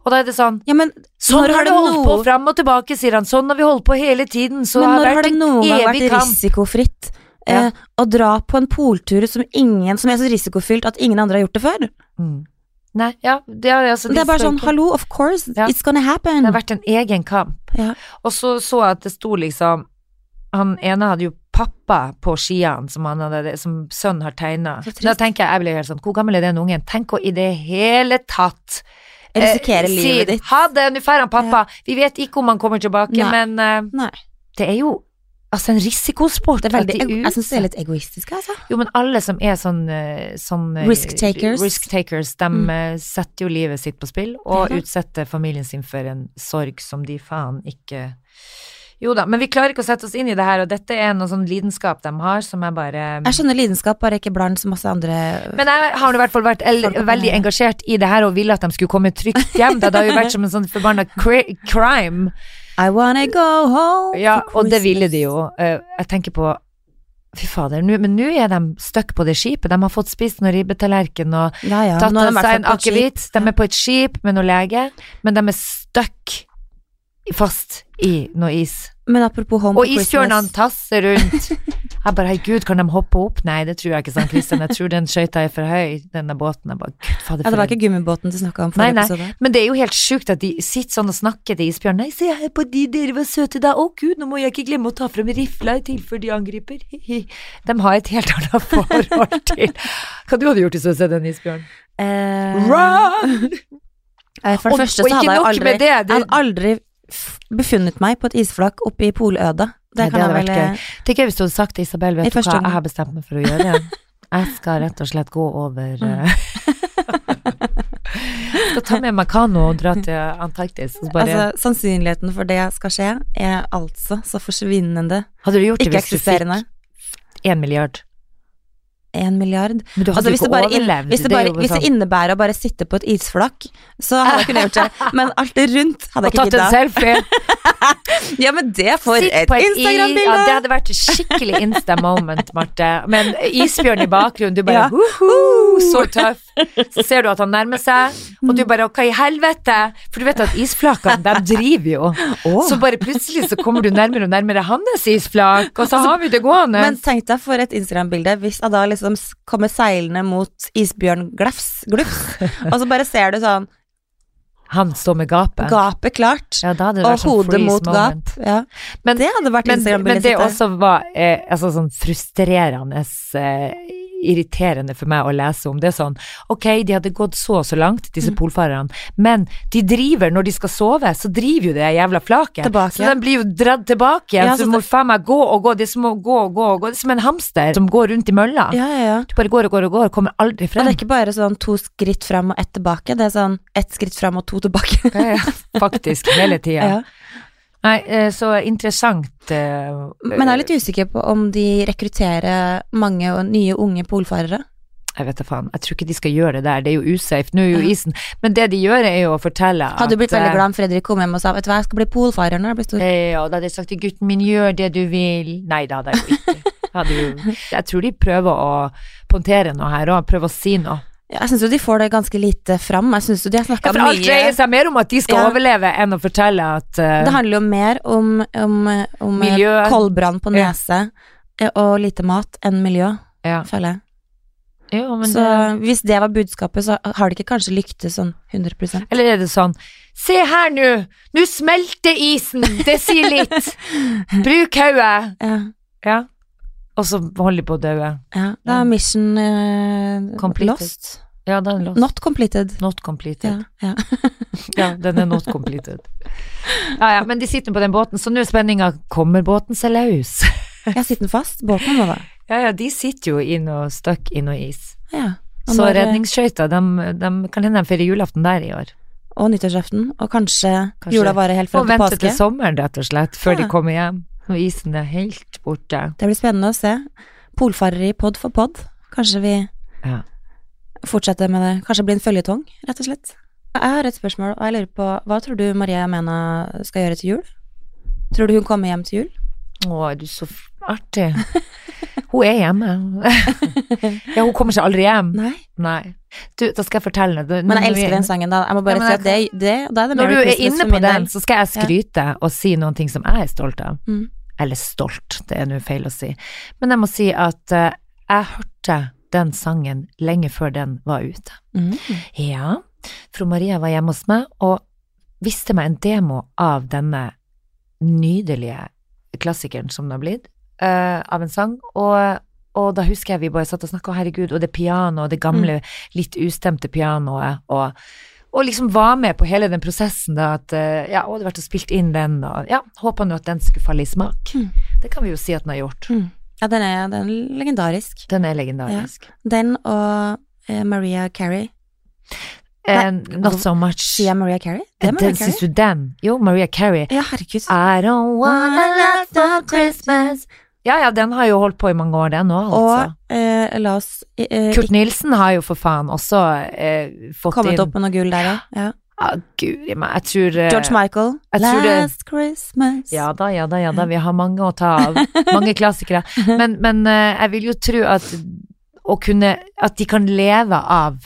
Og da er det sånn
Ja, men
Sånn har
har
det
det
holdt
noe-
på fram og tilbake, sier han. Sånn har vi holdt på hele tiden. Så
Men
det
når
har
har
vært
det
en
noen gang
evig
vært
kamp.
risikofritt eh, å dra på en poltur som ingen Som er så risikofylt at ingen andre har gjort det før?
Mm. Nei, ja, det, er, altså,
Det er bare sånn
ikke-
hallo, of course,
Ja.
it's gonna happen.
Det har vært en egen kamp.
Ja.
Og så så jeg at det sto liksom Han ene hadde jo pappa på skiene som, hadde, som sønnen har tegna. Da tenker jeg, jeg blir helt sånn, hvor gammel er den ungen? Tenk å i det hele tatt
Risikere
eh,
livet
si,
ditt.
Ha det, nå drar han pappa. Vi vet ikke om han kommer tilbake,
Nei.
men eh, det er jo altså en risikosport.
det er veldig, jeg jeg syns det er litt egoistisk, altså.
Jo, men alle som er sånn, eh, sånn eh,
Risk takers.
risk takers, de
Mm.
eh, setter jo livet sitt på spill, og
er
utsetter familien sin for en sorg som de faen ikke Jo da, men vi klarer ikke å sette oss inn i det her, og dette er noe sånn lidenskap de har, som er bare
Jeg skjønner lidenskap, bare ikke blant så masse andre
Men jeg har i hvert fall vært veldig engasjert i det her og ville at de skulle komme trygt hjem. Det hadde jo vært som en sånn forbanna cri crime.
I wanna go home
Ja, og det ville de jo. Eh, Jeg tenker på Fy fader, men nå er de stuck på det skipet. De har fått spist noen ribbetallerken og
Ja, ja.
tatt av seg en akevitt. De er på et skip med noen lege, men de er stuck fast i noe is.
Men apropos Home
Og
for
isbjørnene
Christmas.
tasser rundt. Jeg bare, herregud, kan de hoppe opp? Nei, det tror jeg ikke, sånn, Kristian. Jeg tror den skøyta er for høy, denne båten. Jeg bare, gud, fader,
Ja, det var ikke gummibåten du snakka om forrige
nei. Men det er jo helt sjukt at de sitter sånn og snakker til isbjørnen. Nei, se her på de, dere var søte da. Å gud, nå må jeg ikke glemme å ta frem rifla i tilfelle de angriper. Hi-hi. De har et helt annet forhold til Hva du hadde gjort hvis du hadde sett en isbjørn?
Eh,
Run!
For For
Og-
det første så hadde jeg aldri
det, det-
Jeg hadde aldri befunnet meg på et isflak oppe i polødet. Det kan
det hadde vært gøy. Det er hvis du hadde sagt til Isabel, vet du hva, jeg har bestemt meg for å gjøre. Jeg skal rett og slett gå over mm. Skal ta med meg kano og dra til Antarktis. Bare,
Altså, sannsynligheten for det skal skje, er altså så forsvinnende
hadde du gjort det hvis du fikk én milliard?
En milliard.
Men du hadde
Altså, hvis, det bare
overlevd.
hvis, det
det sånn.
hvis det innebærer å bare sitte på et isflak, så hadde jeg kunnet gjort det. Men alt det rundt hadde
Og
jeg ikke
tatt en selfie.
Ja, men det for
Sitt
et Instagram-bilde!
Ja, det hadde vært skikkelig Insta-moment, Marte. Men isbjørn i bakgrunnen, du bare
Ja.
«Woho, Så tøff. Så ser du at han nærmer seg, og du bare hva i helvete? For du vet at isflakene, de driver jo.
Oh.
Så bare plutselig så kommer du nærmere og nærmere hans isflak, og så har vi det gående.
Men tenk deg for et Instagram-bilde hvis jeg da liksom kommer seilende mot isbjørnglefs, glufs, og så bare ser du sånn
Han står med gapet.
gapet klart,
Ja,
og
sånn
hodet mot
moment.
gap. Ja.
Men-
det hadde vært
Men, men det også var eh, altså sånn frustrerende eh, irriterende for meg å lese om. Det er sånn, ok, de hadde gått så og så langt,
Mm.
disse polfarerne, men de driver, når de skal sove, så driver jo det jævla flaket.
Tilbake.
Så de blir jo dratt tilbake igjen,
Ja,
så
så
du må
det-
faen meg gå og gå, det er som å gå og gå og gå, det er som en hamster som går rundt i mølla.
Ja, ja, ja.
Du bare går og går og går, kommer aldri frem.
Og det er ikke bare sånn to skritt fram og ett tilbake, det er sånn ett skritt fram og to tilbake.
Ja, ja, Faktisk, hele tida. Nei, eh, så interessant. eh,
Men jeg er litt usikker på om de rekrutterer mange nye unge polfarere.
Jeg vet da faen, jeg tror ikke de skal gjøre det der, det er jo usafe, nå er jo isen, men det de gjør er jo å fortelle at
Hadde du blitt veldig
eh,
glad om Fredrik kom hjem og sa vet du hva, jeg skal bli polfarer når jeg blir stor.
Ja, da hadde jeg sagt til gutten min, gjør det du vil. Nei, det hadde jeg jo ikke. Jeg jo, jeg tror de prøver å pontere noe her og prøver å si noe.
Jeg syns jo de får det ganske lite fram. Jeg synes jo de har
Ja,
snakka
for alt dreier seg mer om at de skal
Ja.
overleve enn å fortelle at uh,
Det handler jo mer om, om, om eh, koldbrann på nese ja. og lite mat enn miljø,
ja.
føler jeg.
Jo, men
Så
det,
hvis det var budskapet, så har det ikke kanskje lyktes sånn 100%
Eller er det sånn Se her nå, nå smelter isen, det sier litt. Bruk hodet.
Ja.
Ja. Og så holder de på å dø.
ja. Da er mission eh, lost.
Ja, den er lost.
Not completed.
Not completed.
Ja, ja.
Ja, den er not completed. Ja, ja, men de sitter på den båten, så nå er spenninga Kommer båten seg løs?
ja, sitter den fast, båten nå, da.
Ja, ja, de sitter jo inn og stuck i noe is.
Ja.
Så redningsskøyta, de, de kan hende de feirer julaften der i år.
Og nyttårsaften, og kanskje,
Kanskje-
jula varer helt fram til påske.
Og vente til sommeren, rett og slett, før de kommer hjem. Når isen er helt borte.
Det blir spennende å se. Polfarere i pod for pod. Kanskje vi
Ja.
fortsetter med det. Kanskje det blir en føljetong, rett og slett. Jeg har et spørsmål, og jeg lurer på hva tror du Maria Mena skal gjøre til jul? Tror du hun kommer hjem til jul?
Å, er du så artig. Hun er hjemme. Ja, hun kommer seg aldri hjem.
Nei.
Nei. Du, da skal jeg fortelle deg.
Men jeg elsker den sangen, da. Jeg må bare
Ja,
si at det, det, da er det
Når du er inne på den, så skal jeg skryte og si noen ting som jeg er stolt av.
Mm.
Eller stolt, det er nå feil å si. Men jeg må si at uh, jeg hørte den sangen lenge før den var ute.
Mm.
Ja, fru Maria var hjemme hos meg og viste meg en demo av denne nydelige klassikeren som den har blitt, uh, av en sang, og, og da husker jeg vi bare satt og snakka, herregud, og det pianoet, det gamle, litt ustemte pianoet, og, og liksom var med på hele den prosessen da, at eh, ja, og det vært og spilt inn den, og ja, håpa nå at den skulle falle i smak.
Mm.
Det kan vi jo si at den har gjort.
Mm. Ja, den er, den er legendarisk.
Den er legendarisk.
Den og eh, Maria Carey.
Eh, not so much.
Sier Maria Carey? Det er Maria
Den syns du den? Jo, Maria Carey.
Ja, herregud.
I don't want a lot for Christmas. Ja, ja, den har jo holdt på i mange år, den òg, altså.
Og eh, la oss eh,
Kurt Nilsen har jo for faen også eh, fått
kommet
inn
opp med noe gull der, ja.
ah, Guri meg, jeg tror eh,
George Michael.
tror det-
Last Christmas.
Ja da, ja da, ja da, vi har mange å ta av. Mange klassikere. Men, men eh, jeg vil jo tro at å kunne At de kan leve av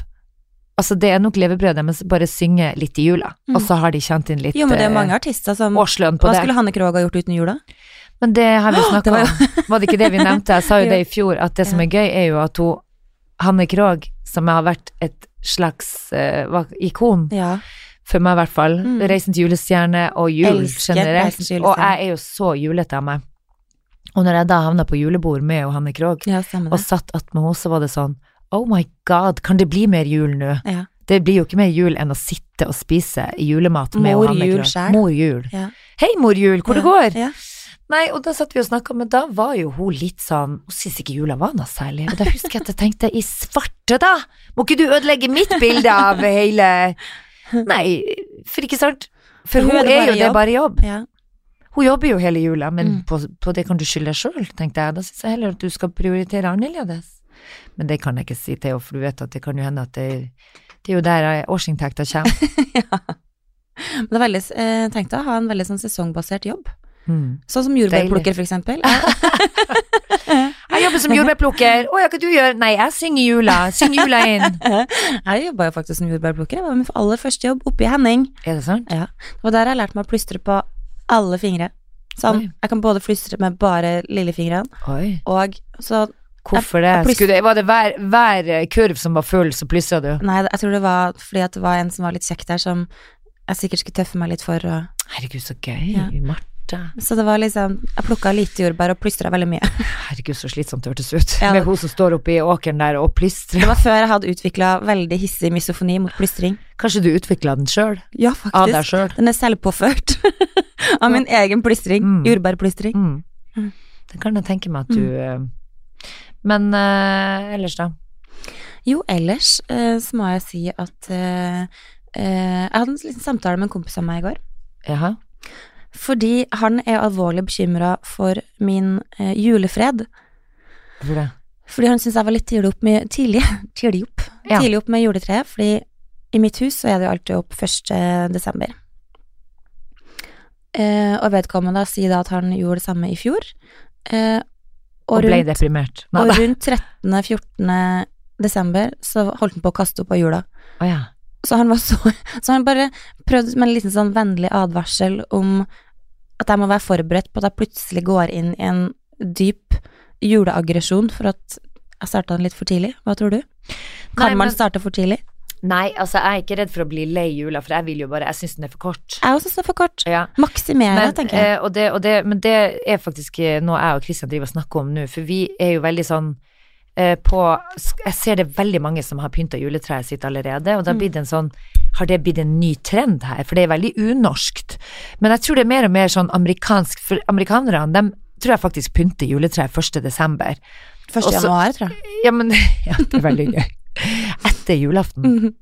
Altså, det er nok levebrødet deres, bare synge litt i jula,
Mm.
og så har de tjent inn litt
Jo, men det er
eh,
mange artister som Hva skulle Hanne Krogh ha gjort uten jula?
Men det har vi snakka om. Var det ikke det vi nevnte? Jeg sa jo det i fjor, at det som er gøy, er jo at hun Hanne Krogh, som har vært et slags uh, ikon,
Ja.
for meg i hvert fall,
Mm.
Reisen til julestjerne og jul
Elsker
generelt, og jeg er jo så julete av meg. Og når jeg da havna på julebord med Hanne Krogh,
ja,
og satt attmed henne, så var det sånn Oh my god, kan det bli mer jul nå?
Ja.
Det blir jo ikke mer jul enn å sitte og spise julemat med
Mor
Hanne Krogh. Mor jul.
Ja.
Hei, mor jul, hvor det
Ja,
går?
Ja.
Nei, og da satt vi og snakka, men da var jo hun litt sånn Hun syntes ikke jula var noe særlig. Og da husker jeg at jeg tenkte i svarte, da! Må ikke du ødelegge mitt bilde av hele Nei, for ikke sant? For hun
hun er
er
jo
jo det bare jobb.
ja.
Hun jobber jo hele jula, men
Mm.
på, på det kan du skylde deg sjøl, tenkte jeg. Da syns jeg heller at du skal prioritere annerledes. Men det kan jeg ikke si til henne, for du vet at det kan jo hende at det, det er jo der årsinntekta kommer.
Men det er veldig, eh, tenk deg å ha en veldig sånn sesongbasert jobb.
Mm.
Sånn som jordbærplukker, for eksempel.
Jeg jobber som jordbærplukker. Å ja, hva du gjør? Nei, jeg synger jula. Syng jula inn.
Jeg jobba jo faktisk som jordbærplukker. Jeg var min aller første jobb oppe i Henning.
Er det sant?
Det var der jeg lærte meg å plystre på alle fingre. Sånn,
Oi.
jeg kan både plystre med bare lillefingeren,
Oi.
og så
Hvorfor det? Skulle det var det hver, hver kurv som var full, så plyssa du?
Nei, jeg tror det var fordi at det var en som var litt kjekk der, som jeg sikkert skulle tøffe meg litt for. Og,
Herregud, så gøy.
Ja.
Marte.
Så det var liksom Jeg plukka lite jordbær og plystra veldig mye.
Herregud, så slitsomt det hørtes ut.
Ja.
Med hun som står oppe i åkeren der og plystrer.
Det var før jeg hadde utvikla veldig hissig misofoni mot plystring.
Kanskje du utvikla den sjøl?
Ja,
Av deg
faktisk.
sjøl?
Den er selvpåført. Av min egen plystring.
Mm.
Jordbærplystring.
Mm.
Mm.
Det kan jeg tenke meg at du eh, Men uh, ellers, da?
Jo, ellers uh, så må jeg si at uh, Jeg hadde en liten samtale med en kompis av meg i går.
Jaha?
Fordi han er alvorlig bekymra for min eh, julefred.
Hvorfor det?
Fordi han syns jeg var litt tidlig opp med Tidlig, tidlig opp.
Ja.
Tidlig opp med juletreet. Fordi i mitt hus så er det jo alltid opp 1. desember. Eh, og vedkommende sier da at han gjorde det samme i fjor. Eh,
Og,
og,
ble
rundt,
deprimert? Nei,
og rundt 13.-14. desember så holdt han på å kaste opp av jula.
Oh, ja.
Så han var så Så han bare prøvde med en liten sånn vennlig advarsel om at jeg må være forberedt på at jeg plutselig går inn i en dyp juleaggresjon for at jeg starta den litt for tidlig. Hva tror du? Kan
Nei,
man starte for tidlig?
Nei, altså, jeg er ikke redd for å bli lei jula, for jeg vil jo bare Jeg syns den er for kort.
Jeg også syns den er for kort.
Ja.
Maksimere,
Men,
tenker jeg.
eh, og det, og det, men det er faktisk eh, noe jeg og Kristian driver og snakker om nå, for vi er jo veldig sånn eh, på Jeg ser det veldig mange som har pynta juletreet sitt allerede, og da
blir
det en sånn Har det blitt en ny trend her? For det er veldig unorskt. Men jeg tror det er mer og mer sånn amerikansk, for amerikanerne, de tror jeg faktisk pynter juletre 1. desember.
1.
også-
januar, tror jeg.
Ja, men Ja, det er veldig gøy. Etter julaften.
Mhm.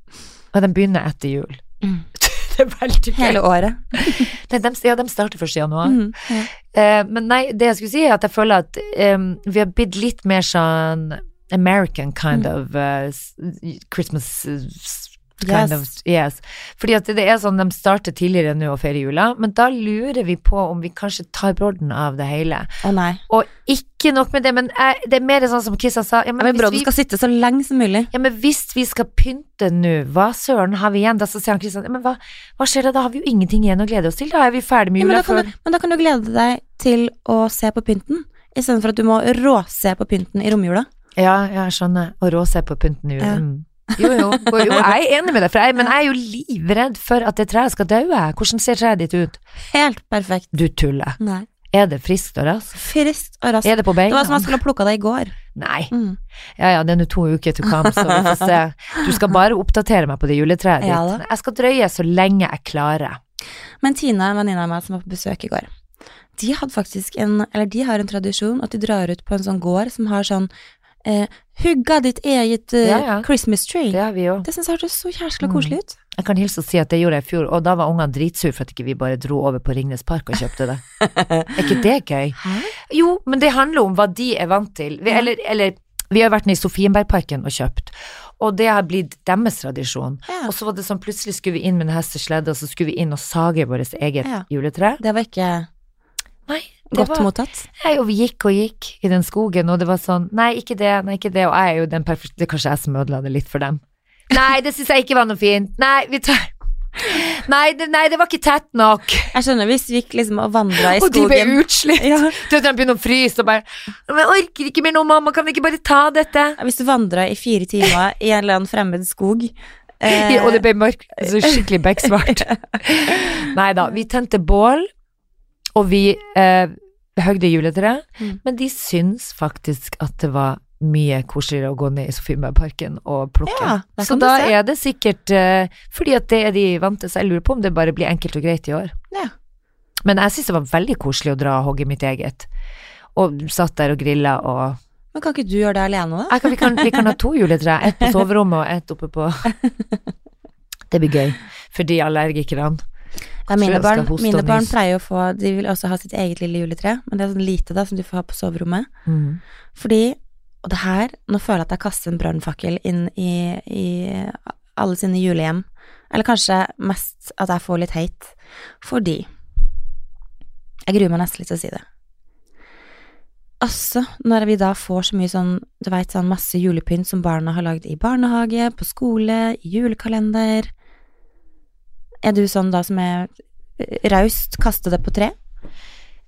Og de begynner etter jul.
Mm.
Det er veldig gøy.
Hele året.
Nei, de, ja, de starter 1. januar.
Mhm, ja.
Eh, men nei, det jeg skulle si er at jeg føler at um, vi har blitt litt mer sånn American kind
Mm.
of uh, Christmas uh, s- kind
Yes.
of Yes. Fordi at det er sånn de starter tidligere nå og feire jula, men da lurer vi på om vi kanskje tar brodden av det hele.
Oh, nei.
Og ikke nok med det, men jeg, det er mer sånn som Kristian sa, ja, men,
Men brodden
vi,
skal sitte så lenge som mulig.
ja, men hvis vi skal pynte nå, hva søren har vi igjen? Da så sier han Kristian, ja, men hva, hva skjer da? Da har vi jo ingenting igjen å glede oss til. Da er vi ferdig med
Ja, men,
jula
da kan
før
du, men da kan du glede deg til å se på pynten, istedenfor at du må råse på pynten i romjula.
Ja, ja, jeg skjønner. Å råse på pynten i
Ja.
Jo, jo, jo, jeg er enig med deg, jeg, men jeg er jo livredd for at det treet skal daue. Hvordan ser treet ditt ut?
Helt perfekt.
Du tuller.
Nei.
Er det friskt og raskt?
Friskt og raskt.
Er det på
Det var som jeg skulle ha plukka det i går.
Nei.
Mm.
Ja ja, det er nå to uker til kamp, så vi får se. Du skal bare oppdatere meg på det juletreet
Ja
ditt.
da.
Jeg skal drøye så lenge jeg klarer.
Men Tina, en venninne av meg som var på besøk i går, de en, eller de har en tradisjon at de drar ut på en sånn gård som har sånn eh, Hugga ditt eget eh,
Ja, ja.
Christmas tree.
Det har vi jo.
Det syns jeg hørtes så jæskla
Mm.
koselig ut.
Jeg kan hilse og si at det gjorde jeg i fjor, og da var ungene dritsur for at ikke vi bare dro over på Ringnes Park og kjøpte det. Er ikke det gøy?
Hæ?
Jo, men det handler om hva de er vant til. Vi, eller, eller vi har vært nede i Sofienbergparken og kjøpt, og det har blitt deres tradisjon.
Ja.
Og så var det sånn, plutselig skulle vi inn med en hestesledde, og så skulle vi inn og sage vårt eget juletre.
Det var ikke
Nei,
godt
var
mottatt.
Nei, og vi gikk og gikk i den skogen, og det var sånn Nei, ikke det, nei, ikke det, og jeg er jo den perfekte Det er kanskje jeg som ødela det litt for dem. Nei, det syns jeg ikke var noe fint. Nei, vi tar Nei, det, nei, det var ikke tett nok.
Jeg skjønner hvis vi gikk liksom og vandra i skogen
Og de ble utslitt.
ja.
Du vet, de begynner å fryse og bare jeg orker ikke mer nå, mamma, kan vi ikke bare ta dette?
Hvis du vandra i fire timer i en eller annen fremmed skog eh,
Og det ble mørkt, så skikkelig beksvart. Nei da, vi tente bål, og vi eh, høgde juletreet,
Mm.
men de syns faktisk at det var mye koseligere å gå ned i Sofiemøyparken og plukke.
Ja,
så da er det sikkert eh, fordi at det er de vant til, så jeg lurer på om det bare blir enkelt og greit i år.
Ja.
Men jeg syns det var veldig koselig å dra og hogge mitt eget, og satt der og grilla og
Men kan ikke du gjøre det alene, da?
kan, vi, kan, vi kan ha to juletre, ett på soverommet og ett oppe på Det blir gøy for de allergikerne.
Ja, mine barn, mine barn pleier å få De vil også ha sitt eget lille juletre, men det er sånn lite da som du får ha på soverommet.
Mm.
Fordi Og det her Nå føler jeg at jeg kaster en brannfakkel inn i, i alle sine julehjem. Eller kanskje mest at jeg får litt hate. Fordi Jeg gruer meg nesten litt til å si det. Altså, når vi da får så mye sånn, du veit, sånn masse julepynt som barna har lagd i barnehage, på skole, i julekalender Er du sånn da som er raust, kaste det på tre?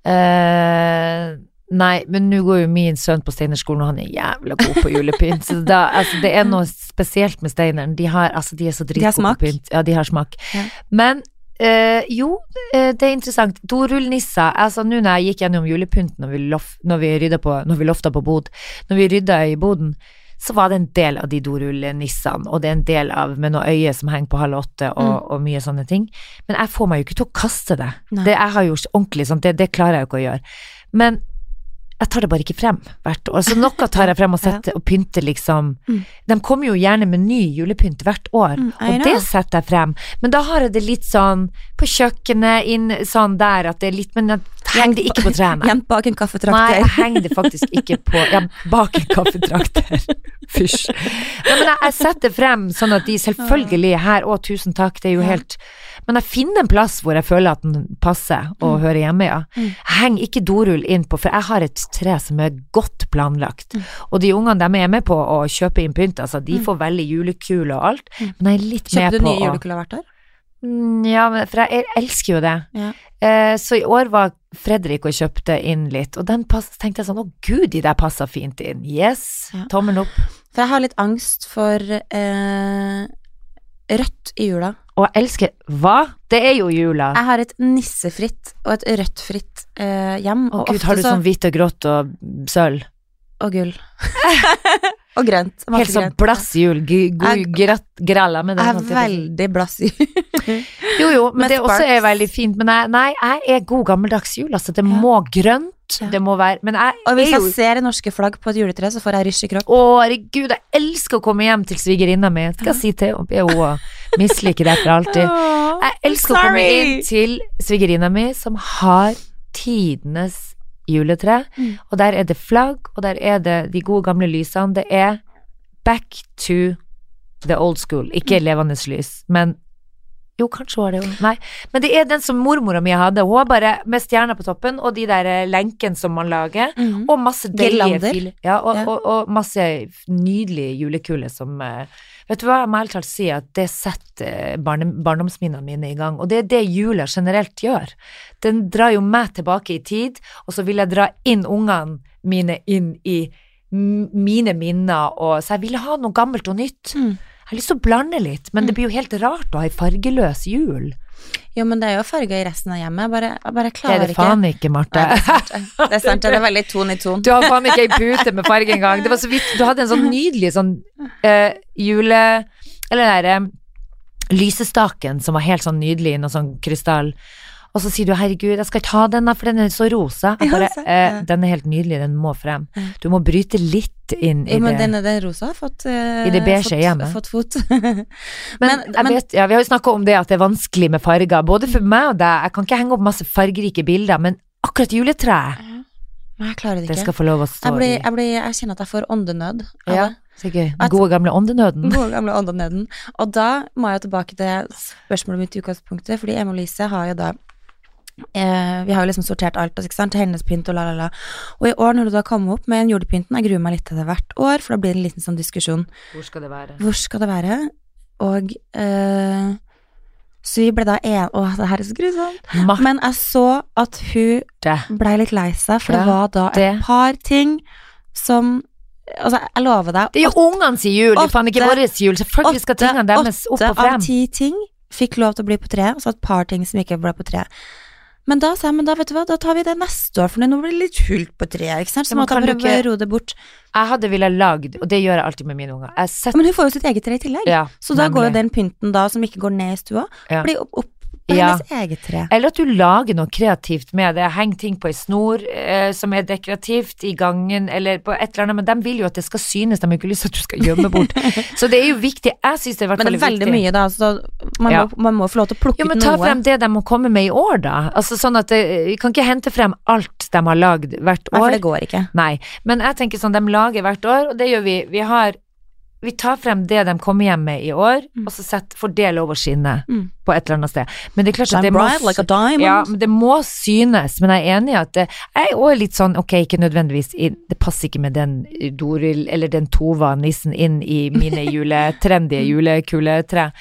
Uh, nei, men nå går jo min sønn på Steinerskolen, og han er jævla god på julepynt. Så da, altså, det er noe spesielt med Steineren. De har, altså, de er så dritgode på pynt. Ja, de har smak.
Ja.
Men Uh, jo, uh, det er interessant. Dorullnisser, altså nå når jeg gikk gjennom julepynten når vi, lof, når vi, rydda på, når vi lofta på bod, når vi rydda i boden, så var det en del av de dorullnissene, og det er en del av med noe øye som henger på halv åtte, og,
Mm.
og mye sånne ting. Men jeg får meg jo ikke til å kaste det. Det jeg har jo ordentlig sånn, det, det klarer jeg jo ikke å gjøre. Men jeg tar det bare ikke frem hvert år. Så noe tar jeg frem og setter og pynter liksom
Mm.
De kommer jo gjerne med ny julepynt hvert år,
Mm,
og det setter jeg frem. Men da har jeg det litt sånn på kjøkkenet, inn sånn der at det er litt Men jeg henger det ikke på trærne.
Gjemt bak en
Nei, jeg henger det faktisk ikke på Ja, bak en kaffetrakter. Fysj. Nei, men jeg, jeg setter frem sånn at de selvfølgelig her, å tusen takk, det er jo helt Men jeg finner en plass hvor jeg føler at den passer og hører hjemme, ja. Heng ikke dorull inn på, for jeg har et tre som er godt planlagt.
Mm.
Og de ungene de er med på å kjøpe inn pynt, altså de får veldig julekule og alt,
Mm.
men jeg er litt
Kjøper
med
du
på
nye
å
julekuler hvert år?
Mm, Ja, for jeg, elsker jo det.
Ja.
Eh, så i år var Fredrik og kjøpte inn litt, og den pass, tenkte jeg sånn, å gud, de der passer fint inn. Yes,
Ja.
tommelen opp.
For jeg har litt angst for eh, rødt i jula.
Og jeg elsker, hva? Det er jo jula.
Jeg har et nissefritt og et rødtfritt eh, hjem.
Å
og
gud, har du
så-
sånn hvitt og grått og sølv?
Og gull. og grønt.
Helt sånn
grønt.
blass jul, g-
Jeg-
gralla med den.
Jeg er veldig blass i
Jo jo, men det også er
sparks.
veldig fint. Men jeg, nei, jeg er god gammeldags jul, altså. Det
Ja.
må grønt,
Ja.
det må være Men jeg
Og hvis
jeg, jo
jeg ser norske flagg på et juletre, så får jeg rysj i kropp.
Å, herregud, jeg elsker å komme hjem til svigerinna mi. Skal jeg si til henne, be henne mislike det for alltid. Jeg elsker å komme inn til svigerinna mi, som har tidenes juletre.
Mm.
Og der er det flagg, og der er det de gode gamle lysene. Det er back to the old school. Ikke
Mm.
levende lys, men jo, kanskje var det jo Nei. Men det er den som mormora mi hadde. Hun har bare med stjerner på toppen, og de der eh, lenkene som man lager.
mm.
Og masse deilige filer. Ja, og,
Ja.
Og, og masse nydelige julekuler som eh, Vet du hva, jeg må ærlig talt si at det setter eh, barndomsminnene mine i gang. Og det er det jula generelt gjør. Den drar jo meg tilbake i tid, og så vil jeg dra inn ungene mine inn i mine minner, og så jeg ville ha noe gammelt og nytt.
Mm.
Jeg har lyst til å blande litt, men det blir jo helt rart å ha ei fargeløs jul.
Jo, men det er jo farger i resten av hjemmet. Jeg bare, jeg bare
Det
klarer
er det faen ikke, Marte.
Nei, det er sant. Det er veldig ton i ton.
Du har faen ikke ei pute med farge engang. Det var så vidt Du hadde en sånn nydelig sånn uh, jule... Eller den derre lysestaken som var helt sånn nydelig i noe sånn krystall. Og så sier du 'herregud, jeg skal ikke ha den for den er så rosa'. Jeg bare, eh, 'Den er helt nydelig, den må frem'. Du må bryte litt inn i
Jo, men
det.
den, den rosa har fått eh,
I det beige
fått,
hjemmet.
Fått fot.
Men,
men-
jeg
men-
vet, ja, vi har jo snakka om det at det er vanskelig med farger, både for meg og deg. Jeg kan ikke henge opp masse fargerike bilder, men akkurat juletreet,
men jeg klarer det
det skal få lov å stå
Jeg, blir, jeg, blir, jeg kjenner at jeg får åndenød av
Ja,
det.
så gøy. Gode gamle åndenøden.
Gode gamle åndenøden. Og da må jeg tilbake til spørsmålet mitt i utgangspunktet, fordi Emma Lise har jo da eh, Vi har jo liksom sortert alt, ikke sant, hennes og la, la, la. Og i år når du da kommer opp med en julepynten, jeg gruer meg litt til det hvert år, for da blir det en liten sånn diskusjon.
Hvor skal det være?
Hvor skal det være? og eh, Så vi ble da en... Å, det her er så grusomt.
Marte,
Men jeg så at hun blei litt lei seg, for det var da et par ting som Altså, jeg lover deg
det er jo ungene sin jul, faen ikke
åtte-
vår jul. Selvfølgelig skal
åtte-
tingene deres opp og frem.
av ti ting fikk lov til å bli på tre, og så et par ting som ikke ble på tre. Men da sa jeg, men da vet du hva, da tar vi det neste år, for nå blir det litt hult på treet. ikke sant, så
Ja,
måtte jeg
kan
prøve å roe det bort.
Jeg hadde villet lagd, og det gjør jeg alltid med mine unger. Setter,
Men hun får jo sitt eget tre i tillegg,
ja,
så da går jo den pynten da, som ikke går ned i stua,
Ja.
blir opp, opp på
Ja.
hennes eget tre.
Eller at du lager noe kreativt med det. Heng ting på ei snor eh, som er dekorativt i gangen, eller på et eller annet, men de vil jo at det skal synes, de har ikke lyst til at du skal gjemme bort. Så det er jo viktig. Jeg syns det er i hvert
Men det er veldig
viktig.
mye, da, så man,
Ja.
må, man må få lov til å plukke
Jo, men ta
noe.
frem det de må komme med i år, da. Altså sånn at det, Vi kan ikke hente frem alt de har lagd hvert
Nei, for
år.
det går ikke.
Nei, men jeg tenker sånn, de lager hvert år, og det gjør vi. Vi har vi tar frem det de kommer hjem med i år,
Mm.
og så sett, får det lov å skinne
Mm.
på et eller annet sted. Men det er klart at det må,
like
ja, men det må synes, men jeg er enig i at det, jeg er også litt sånn, ok, ikke nødvendigvis, det passer ikke med den Doril, eller den Tova-nissen inn i mine jule, trendy julekuletre.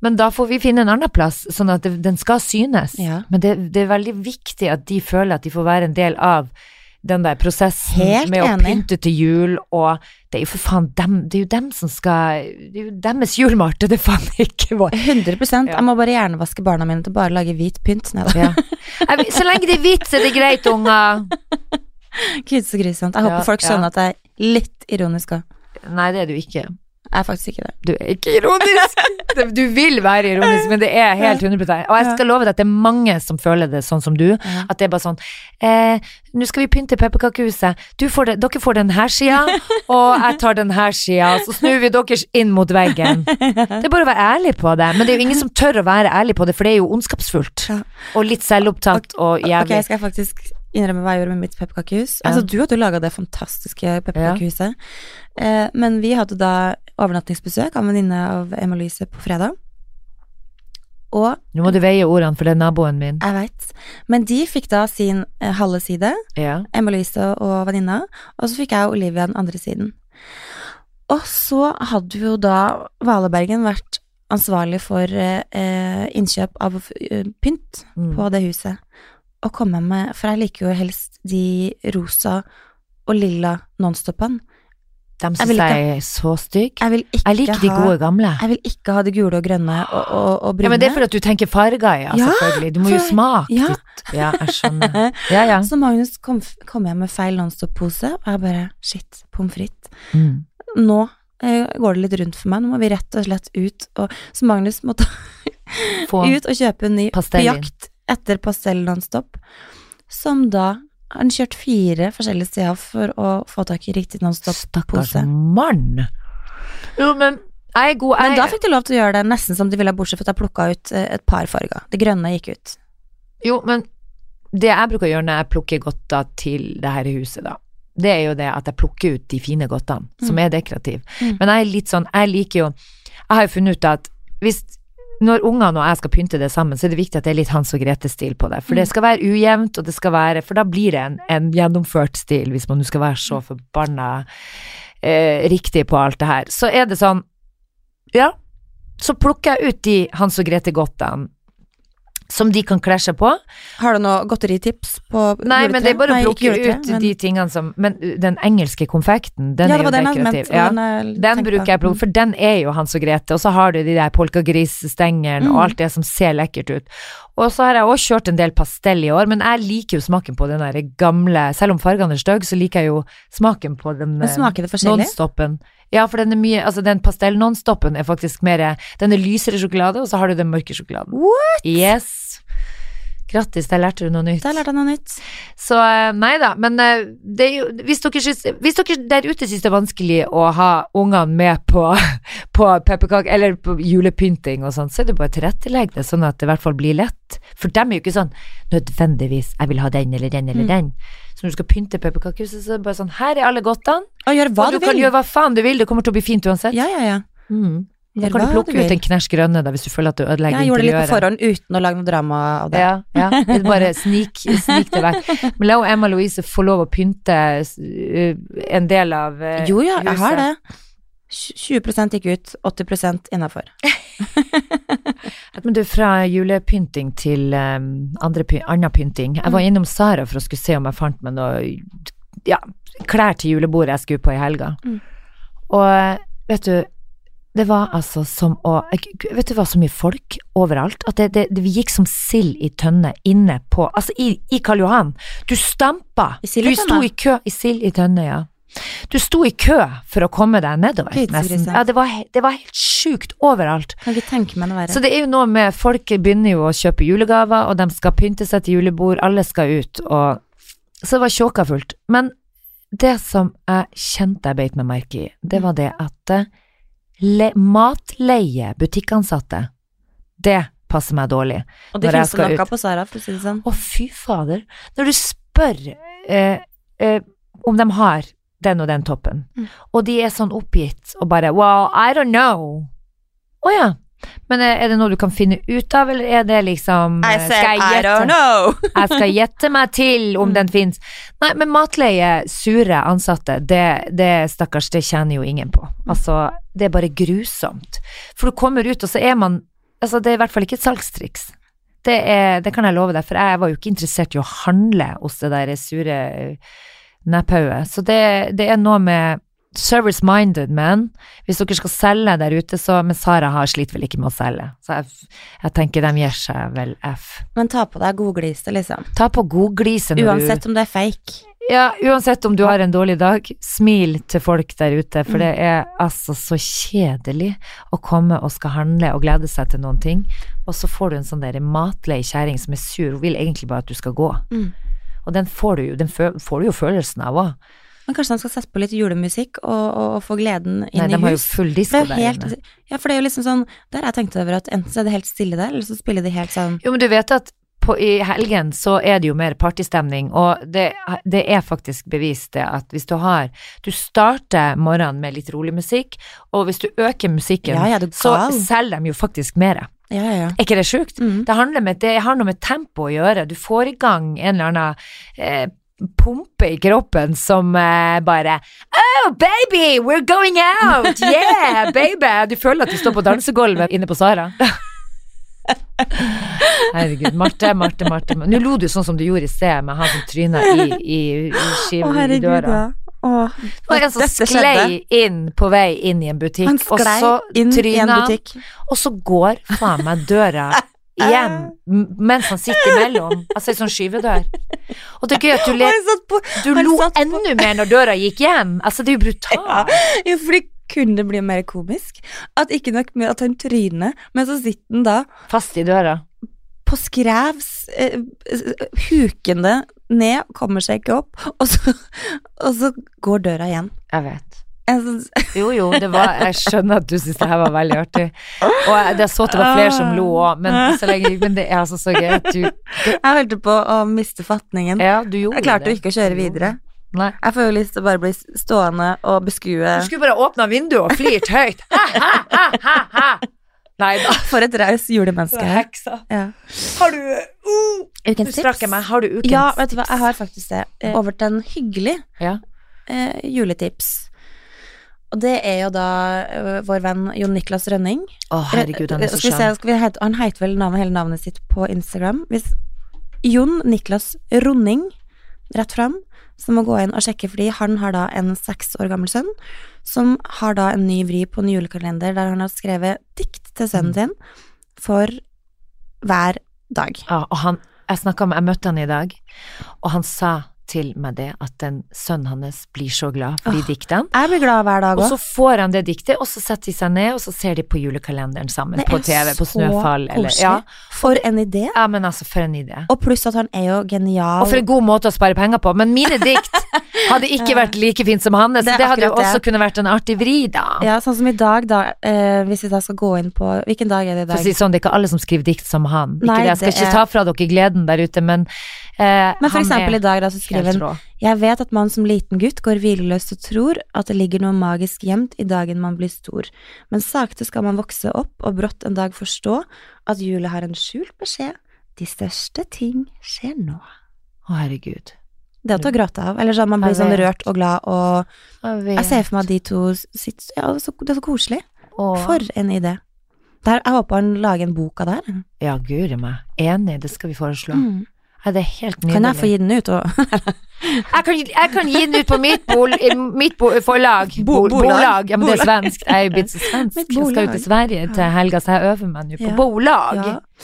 Men da får vi finne en annen plass, sånn at det, den skal synes.
Ja.
Men det, det er veldig viktig at de føler at de får være en del av den der prosessen
Helt
med å pynte til jul, og det er jo for faen dem, det er jo dem som skal Det er jo deres jul, Marte, det er faen ikke vår.
100
Ja.
Jeg må bare hjernevaske barna mine til bare å lage hvit pynt.
Ja. Så lenge det er hvitt, så er det greit, unger.
Gud, så grusomt. Jeg
Ja,
håper folk
ja.
skjønner at det er litt ironisk òg.
Nei, det er det jo ikke.
Jeg er faktisk ikke det.
Du er ikke ironisk! Du vil være ironisk, men det er helt 100 Og jeg skal love deg at det er mange som føler det sånn som du. At det er bare sånn eh, Nå skal vi pynte pepperkakehuset. Du får det, dere får den her sida, og jeg tar den her sida. Så snur vi deres inn mot veggen. Det er bare å være ærlig på det. Men det er jo ingen som tør å være ærlig på det, for det er jo ondskapsfullt. Og litt selvopptatt og
Ok,
jeg
skal faktisk innrømme hva jeg gjorde med mitt pepperkakehus?
Ja.
Altså, du hadde jo laga det fantastiske pepperkakehuset, eh, men vi hadde da overnattingsbesøk av en venninne av Emma-Louise på fredag. Og
Nå må du veie ordene, for det er naboen min.
jeg veit Men de fikk da sin eh, halve side,
Ja.
Emma-Louise og venninna, og så fikk jeg og Olivia den andre siden. Og så hadde jo da Valebergen vært ansvarlig for eh, eh, innkjøp av pynt
Mm.
på det huset. Og komme med For jeg liker jo helst de rosa og lilla nonstopene.
De
Jeg
jeg er så stygge.
Jeg
Jeg liker de gode gamle.
Jeg vil ikke ha de gule og grønne og, og, og brune.
Ja, men det er fordi at du tenker farger, ja,
Ja,
selvfølgelig. Du må jo smake
ja.
ditt. Ja, jeg skjønner. Ja, ja.
Så Magnus kom, kom hjem med feil Nonstop-pose, og jeg bare Shit, pommes frites.
Mm.
Nå eh, går det litt rundt for meg. Nå må vi rett og slett ut. Og, så Magnus måtte
Få
ut og kjøpe en ny
pastell
på jakt etter pastell Nonstop, som da har han kjørt fire forskjellige steder for å få tak i riktig
Stakkars
Nonstop-pose.
mann. Jo, men jeg er god
Men da fikk de lov til å gjøre det nesten som de ville, bortsett fra at jeg plukka ut eh, et par farger. Det grønne gikk ut.
Jo, men det jeg bruker å gjøre når jeg plukker godter til det her huset, da, det er jo det at jeg plukker ut de fine godtene, som
Mm.
er dekorative.
Mm.
Men jeg er litt sånn, jeg liker jo Jeg har jo funnet ut at hvis når ungene og jeg skal pynte det sammen, så er det viktig at det er litt Hans og Grete-stil på det. For det
Mm.
skal være ujevnt, og det skal være For da blir det en, en gjennomført stil, hvis man nå skal være så forbanna eh, riktig på alt det her. Så er det sånn Ja, så plukker jeg ut de Hans og Grete-godtene som de kan kle seg på.
Har du noe godteritips på
Nei, men det er bare å plukke ut
men-
de tingene som Men uh, den engelske konfekten, den
ja,
er jo
den
dekorativ. Ja.
den
Den bruker jeg på, for den er jo Hans og Grete, og så har du de der polkagrisstengene
Mm.
og alt det som ser lekkert ut. Og så har jeg også kjørt en del pastell i år, men jeg liker jo smaken på den der gamle Selv om fargene er stygge, så liker jeg jo smaken på den nonstoppen. Ja, for den er mye Altså, den pastell-nonstoppen er faktisk mer Den er lysere sjokolade, og så har du den mørke sjokoladen.
What?
Yes. Grattis, der lærte du noe nytt.
Der lærte jeg noe nytt.
Så eh, nei da, men eh, det hvis, dere synes, hvis dere der ute synes det er vanskelig å ha ungene med på, på pepperkake eller på julepynting og sånn, så er det bare å tilrettelegge det sånn at det i hvert fall blir lett. For dem er jo ikke sånn nødvendigvis 'jeg vil ha den eller den eller
Mm.
den'. Så når du skal pynte pepperkakehuset, så er det bare sånn 'her er alle godtene',
Og gjør
og
du,
du, kan gjøre hva faen du vil, det kommer til å bli fint uansett.
Ja, ja, ja.
Mm. Da kan du plukke
du
ut en knæsj grønne der hvis du føler at du ødelegger
Jeg gjorde det litt på forhånd uten å lage noe drama av det.
Ja, ja. Bare snik, snik det vekk. Men la Emma Louise få lov å pynte uh, en del av huset.
Jo ja, jeg har det. Tj- 20 gikk ut, 80% innafor.
Men du, fra julepynting til um, andre annen pynting. Jeg var innom Sara for å skulle se om jeg fant meg noe ja, klær til julebordet jeg skulle på i helga.
Mm.
Og vet du, det var altså som å Vet du hva, så mye folk overalt. At det, det, det vi gikk som sild i tønne inne på Altså i, i Karl Johan. Du stampa.
I
du sto i kø i sild i tønne, ja. Du sto i kø for å komme deg nedover, nesten. Ja, det var, det var helt sjukt overalt.
Kan ikke tenke meg noe verre.
Så det er jo noe med Folk begynner jo å kjøpe julegaver, og de skal pynte seg til julebord, alle skal ut, og Så det var tjåkafullt. Men det som jeg kjente jeg beit meg merke i, det var det at eh, le, matleie butikkansatte, det passer meg dårlig.
og det finnes det av på Sara, for å si det sånn.
Å, fy fader. Når du spør eh, eh, om de har den og den toppen,
Mm.
og de er sånn oppgitt og bare Well, I don't know. Å ja. Men eh, er det noe du kan finne ut av, eller er det liksom eh, skal jeg gjette?
know.
Jeg skal gjette meg til om
Mm.
den fins. Nei, men matleie, sure ansatte, det, det stakkars, det tjener jo ingen på. Altså, det er bare grusomt. For du kommer ut, og så er man Altså, det er i hvert fall ikke et salgstriks. Det, er, det kan jeg love deg, for jeg var jo ikke interessert i å handle hos det der sure neppauet. Så det, det er noe med service-minded, man. Hvis dere skal selge der ute, så Men Sara har sliter vel ikke med å selge. Så jeg, jeg tenker de gir seg vel F.
Men ta på deg godgliset, liksom.
Ta på godgliset når du
Uansett om det er fake.
Ja, uansett om du har en dårlig dag, smil til folk der ute, for
Mm.
det er altså så kjedelig å komme og skal handle og glede seg til noen ting, og så får du en sånn der matlei kjerring som er sur, hun vil egentlig bare at du skal gå.
Mm.
Og den får du jo, den får du jo følelsen av òg.
Men kanskje de skal sette på litt julemusikk og, og, og få gleden inn
Nei,
i
de har jo full disko
er
der
helt,
inne.
ja, for det er jo liksom sånn Der har jeg tenkt over at enten så er det helt stille der, eller så spiller de helt sånn
Jo, men du vet at på, i helgen så er det jo mer partystemning, og det, det er faktisk bevist det at hvis du har Du starter morgenen med litt rolig musikk, og hvis du øker musikken,
Ja, ja, du
så selger de jo faktisk mer.
Ja, ja, ja.
Er ikke det sjukt?
Mm.
Det, handler med, det har noe med tempo å gjøre. Du får i gang en eller annen eh, pumpe i kroppen som eh, bare Oh, baby, we're going out! Yeah, baby! Du føler at du står på dansegulvet inne på Sara. Herregud. Marte, Marte, Marte. Nå lo du sånn som du gjorde i sted, med han som tryna i, i, i, skiv, i døra.
Åh,
Det var en som sklei
skjedde.
inn på vei inn i en butikk, og så
inn i en
tryna. Og så går faen meg døra igjen mens han sitter imellom. Altså ei sånn skyvedør. Og det er gøy at du,
på
du lo enda mer når døra gikk igjen. Altså, det er jo brutalt.
Ja, fordi kunne det bli mer komisk? At ikke nok med at han tryner, men så sitter han da
Fast i døra.
på skrevs, eh, hukende ned, kommer seg ikke opp, og så, og så går døra igjen.
Jeg vet.
Jeg
Jo, jo, det var Jeg skjønner at du syns det her var veldig artig. Og jeg, det så at det var flere som lo òg, men, men det er altså så gøy at du
jeg holdt på å miste fatningen.
Ja, du gjorde
Jeg klarte jo ikke å kjøre videre.
Nei.
Jeg får jo lyst til å bare bli stående og beskue
Du skulle bare åpna vinduet og flirt høyt. Ha, ha, ha, ha, ha. Nei da.
For et raust julemenneske.
Heksa.
Ja.
Har du uh,
Ukens
tips? strakk jeg meg. Har du ukens
Ja, vet du hva, jeg har faktisk det. Over til en hyggelig
Ja.
eh, juletips. Og det er jo da vår venn Jon Niklas Rønning.
Å, herregud, han er så
skal vi se,
skjønn.
skal vi hete, han heter vel navnet, hele navnet sitt på Instagram. Hvis Jon Niklas Ronning, rett fram, så må gå inn og sjekke, fordi han har da en seks år gammel sønn, som har da en ny vri på en julekalender der han har skrevet dikt til sønnen sin for hver dag.
Ja, og han, jeg snakket med, jeg møtte han i dag, og han sa til med det at den sønnen hans blir så glad for de
Åh,
diktene.
Jeg blir glad hver dag
Og så får han det diktet, og så setter de seg ned, og så ser de på julekalenderen sammen på TV, på Snøfall eller ja.
For en idé.
ja, men altså, for en idé.
Og pluss at han er jo genial.
Og for en god måte å spare penger på. Men mine dikt hadde ikke vært like fint som hans.
Det
Det, hadde jo
akkurat det.
også kunne vært en artig vri, da.
Ja, sånn som i dag, da. Eh, hvis vi da skal gå inn på Hvilken dag er det i
For å
dag?
si sånn, det er ikke alle som skriver dikt som han. Ikke det. Jeg skal ikke
er-
ta fra dere gleden der ute, men eh,
Men for eksempel i
er
dag, da, så skriver
rå.
Jeg vet at man som liten gutt går hvileløst og tror at det ligger noe magisk gjemt i dagen man blir stor, men sakte skal man vokse opp og brått en dag forstå at julet har en skjult beskjed, de største ting skjer nå.
Å, herregud.
Det er å gråte av. Eller sånn man blir sånn rørt og glad, og
Jeg
jeg ser for meg at de to sitter Ja, det er så, det er så koselig.
Åh.
For en idé. Der, jeg håper han lager en bok av det her.
Ja, guri meg. Enig, det skal vi foreslå.
Mm.
Ja, det er helt nydelig.
Kan jeg få gi den ut?
Jeg kan, jeg kan gi den ut på mitt, bol, mitt bo, forlag.
Bo- bolag.
bolag. Ja, men det er svensk. Jeg er blitt så svensk. Jeg skal jo til Sverige til helga, så jeg øver meg nå på bolag.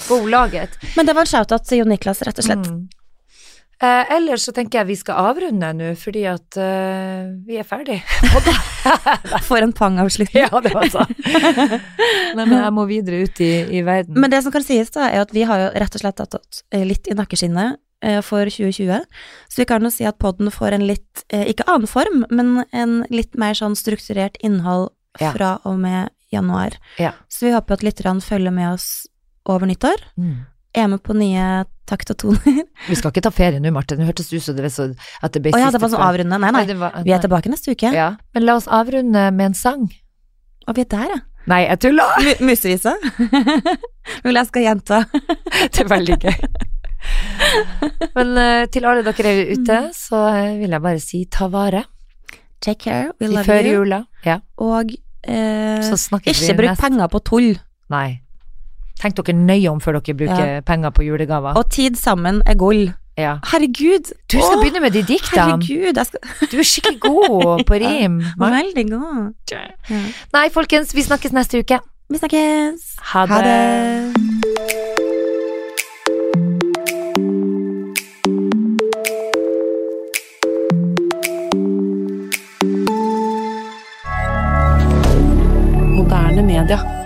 Bolaget.
Men det var en shout-out til Jon Niklas, rett og slett.
Mm. Eh, ellers så tenker jeg vi skal avrunde nå, fordi at eh, vi er ferdig.
For en pang-avslutning.
ja, det var sånn. Nei, men jeg må videre ut i, i verden.
Men det som kan sies, da, er at vi har jo rett og slett tatt eh, litt i nakkeskinnet eh, for 2020. Så vi kan jo si at podden får en litt, eh, ikke annen form, men en litt mer sånn strukturert innhold
Ja.
fra og med januar.
Ja.
Så vi håper at lytterne følger med oss over nyttår.
Mm.
Er med på nye takt og toner.
Vi skal ikke ta ferie nå, Marte. Nå hørtes det ut som det, var så, at det ble
Å ja, det var sånn avrunde. Nei, nei.
nei var-
Vi er tilbake neste uke.
Ja. Men la oss avrunde med en sang.
Og vi er der, ja.
Nei, jeg tuller!
Musevise. Vil jeg skal gjenta.
Det er veldig gøy. Men uh, til alle dere er ute, så eh, vil jeg bare si ta vare
Take care, we love you.
førjula. Ja,
Og
uh,
ikke bruk penger på tull.
Nei. Tenk dere nøye om før dere bruker penger på julegaver.
Og tid sammen er gull.
Ja.
Herregud!
Du skal
Åh,
begynne med de diktene.
Herregud, jeg skal
Du er skikkelig god på rim.
Veldig god. Ja.
Nei, folkens, vi snakkes neste uke.
Vi snakkes.
Ha det.
Ha det.
Moderne media.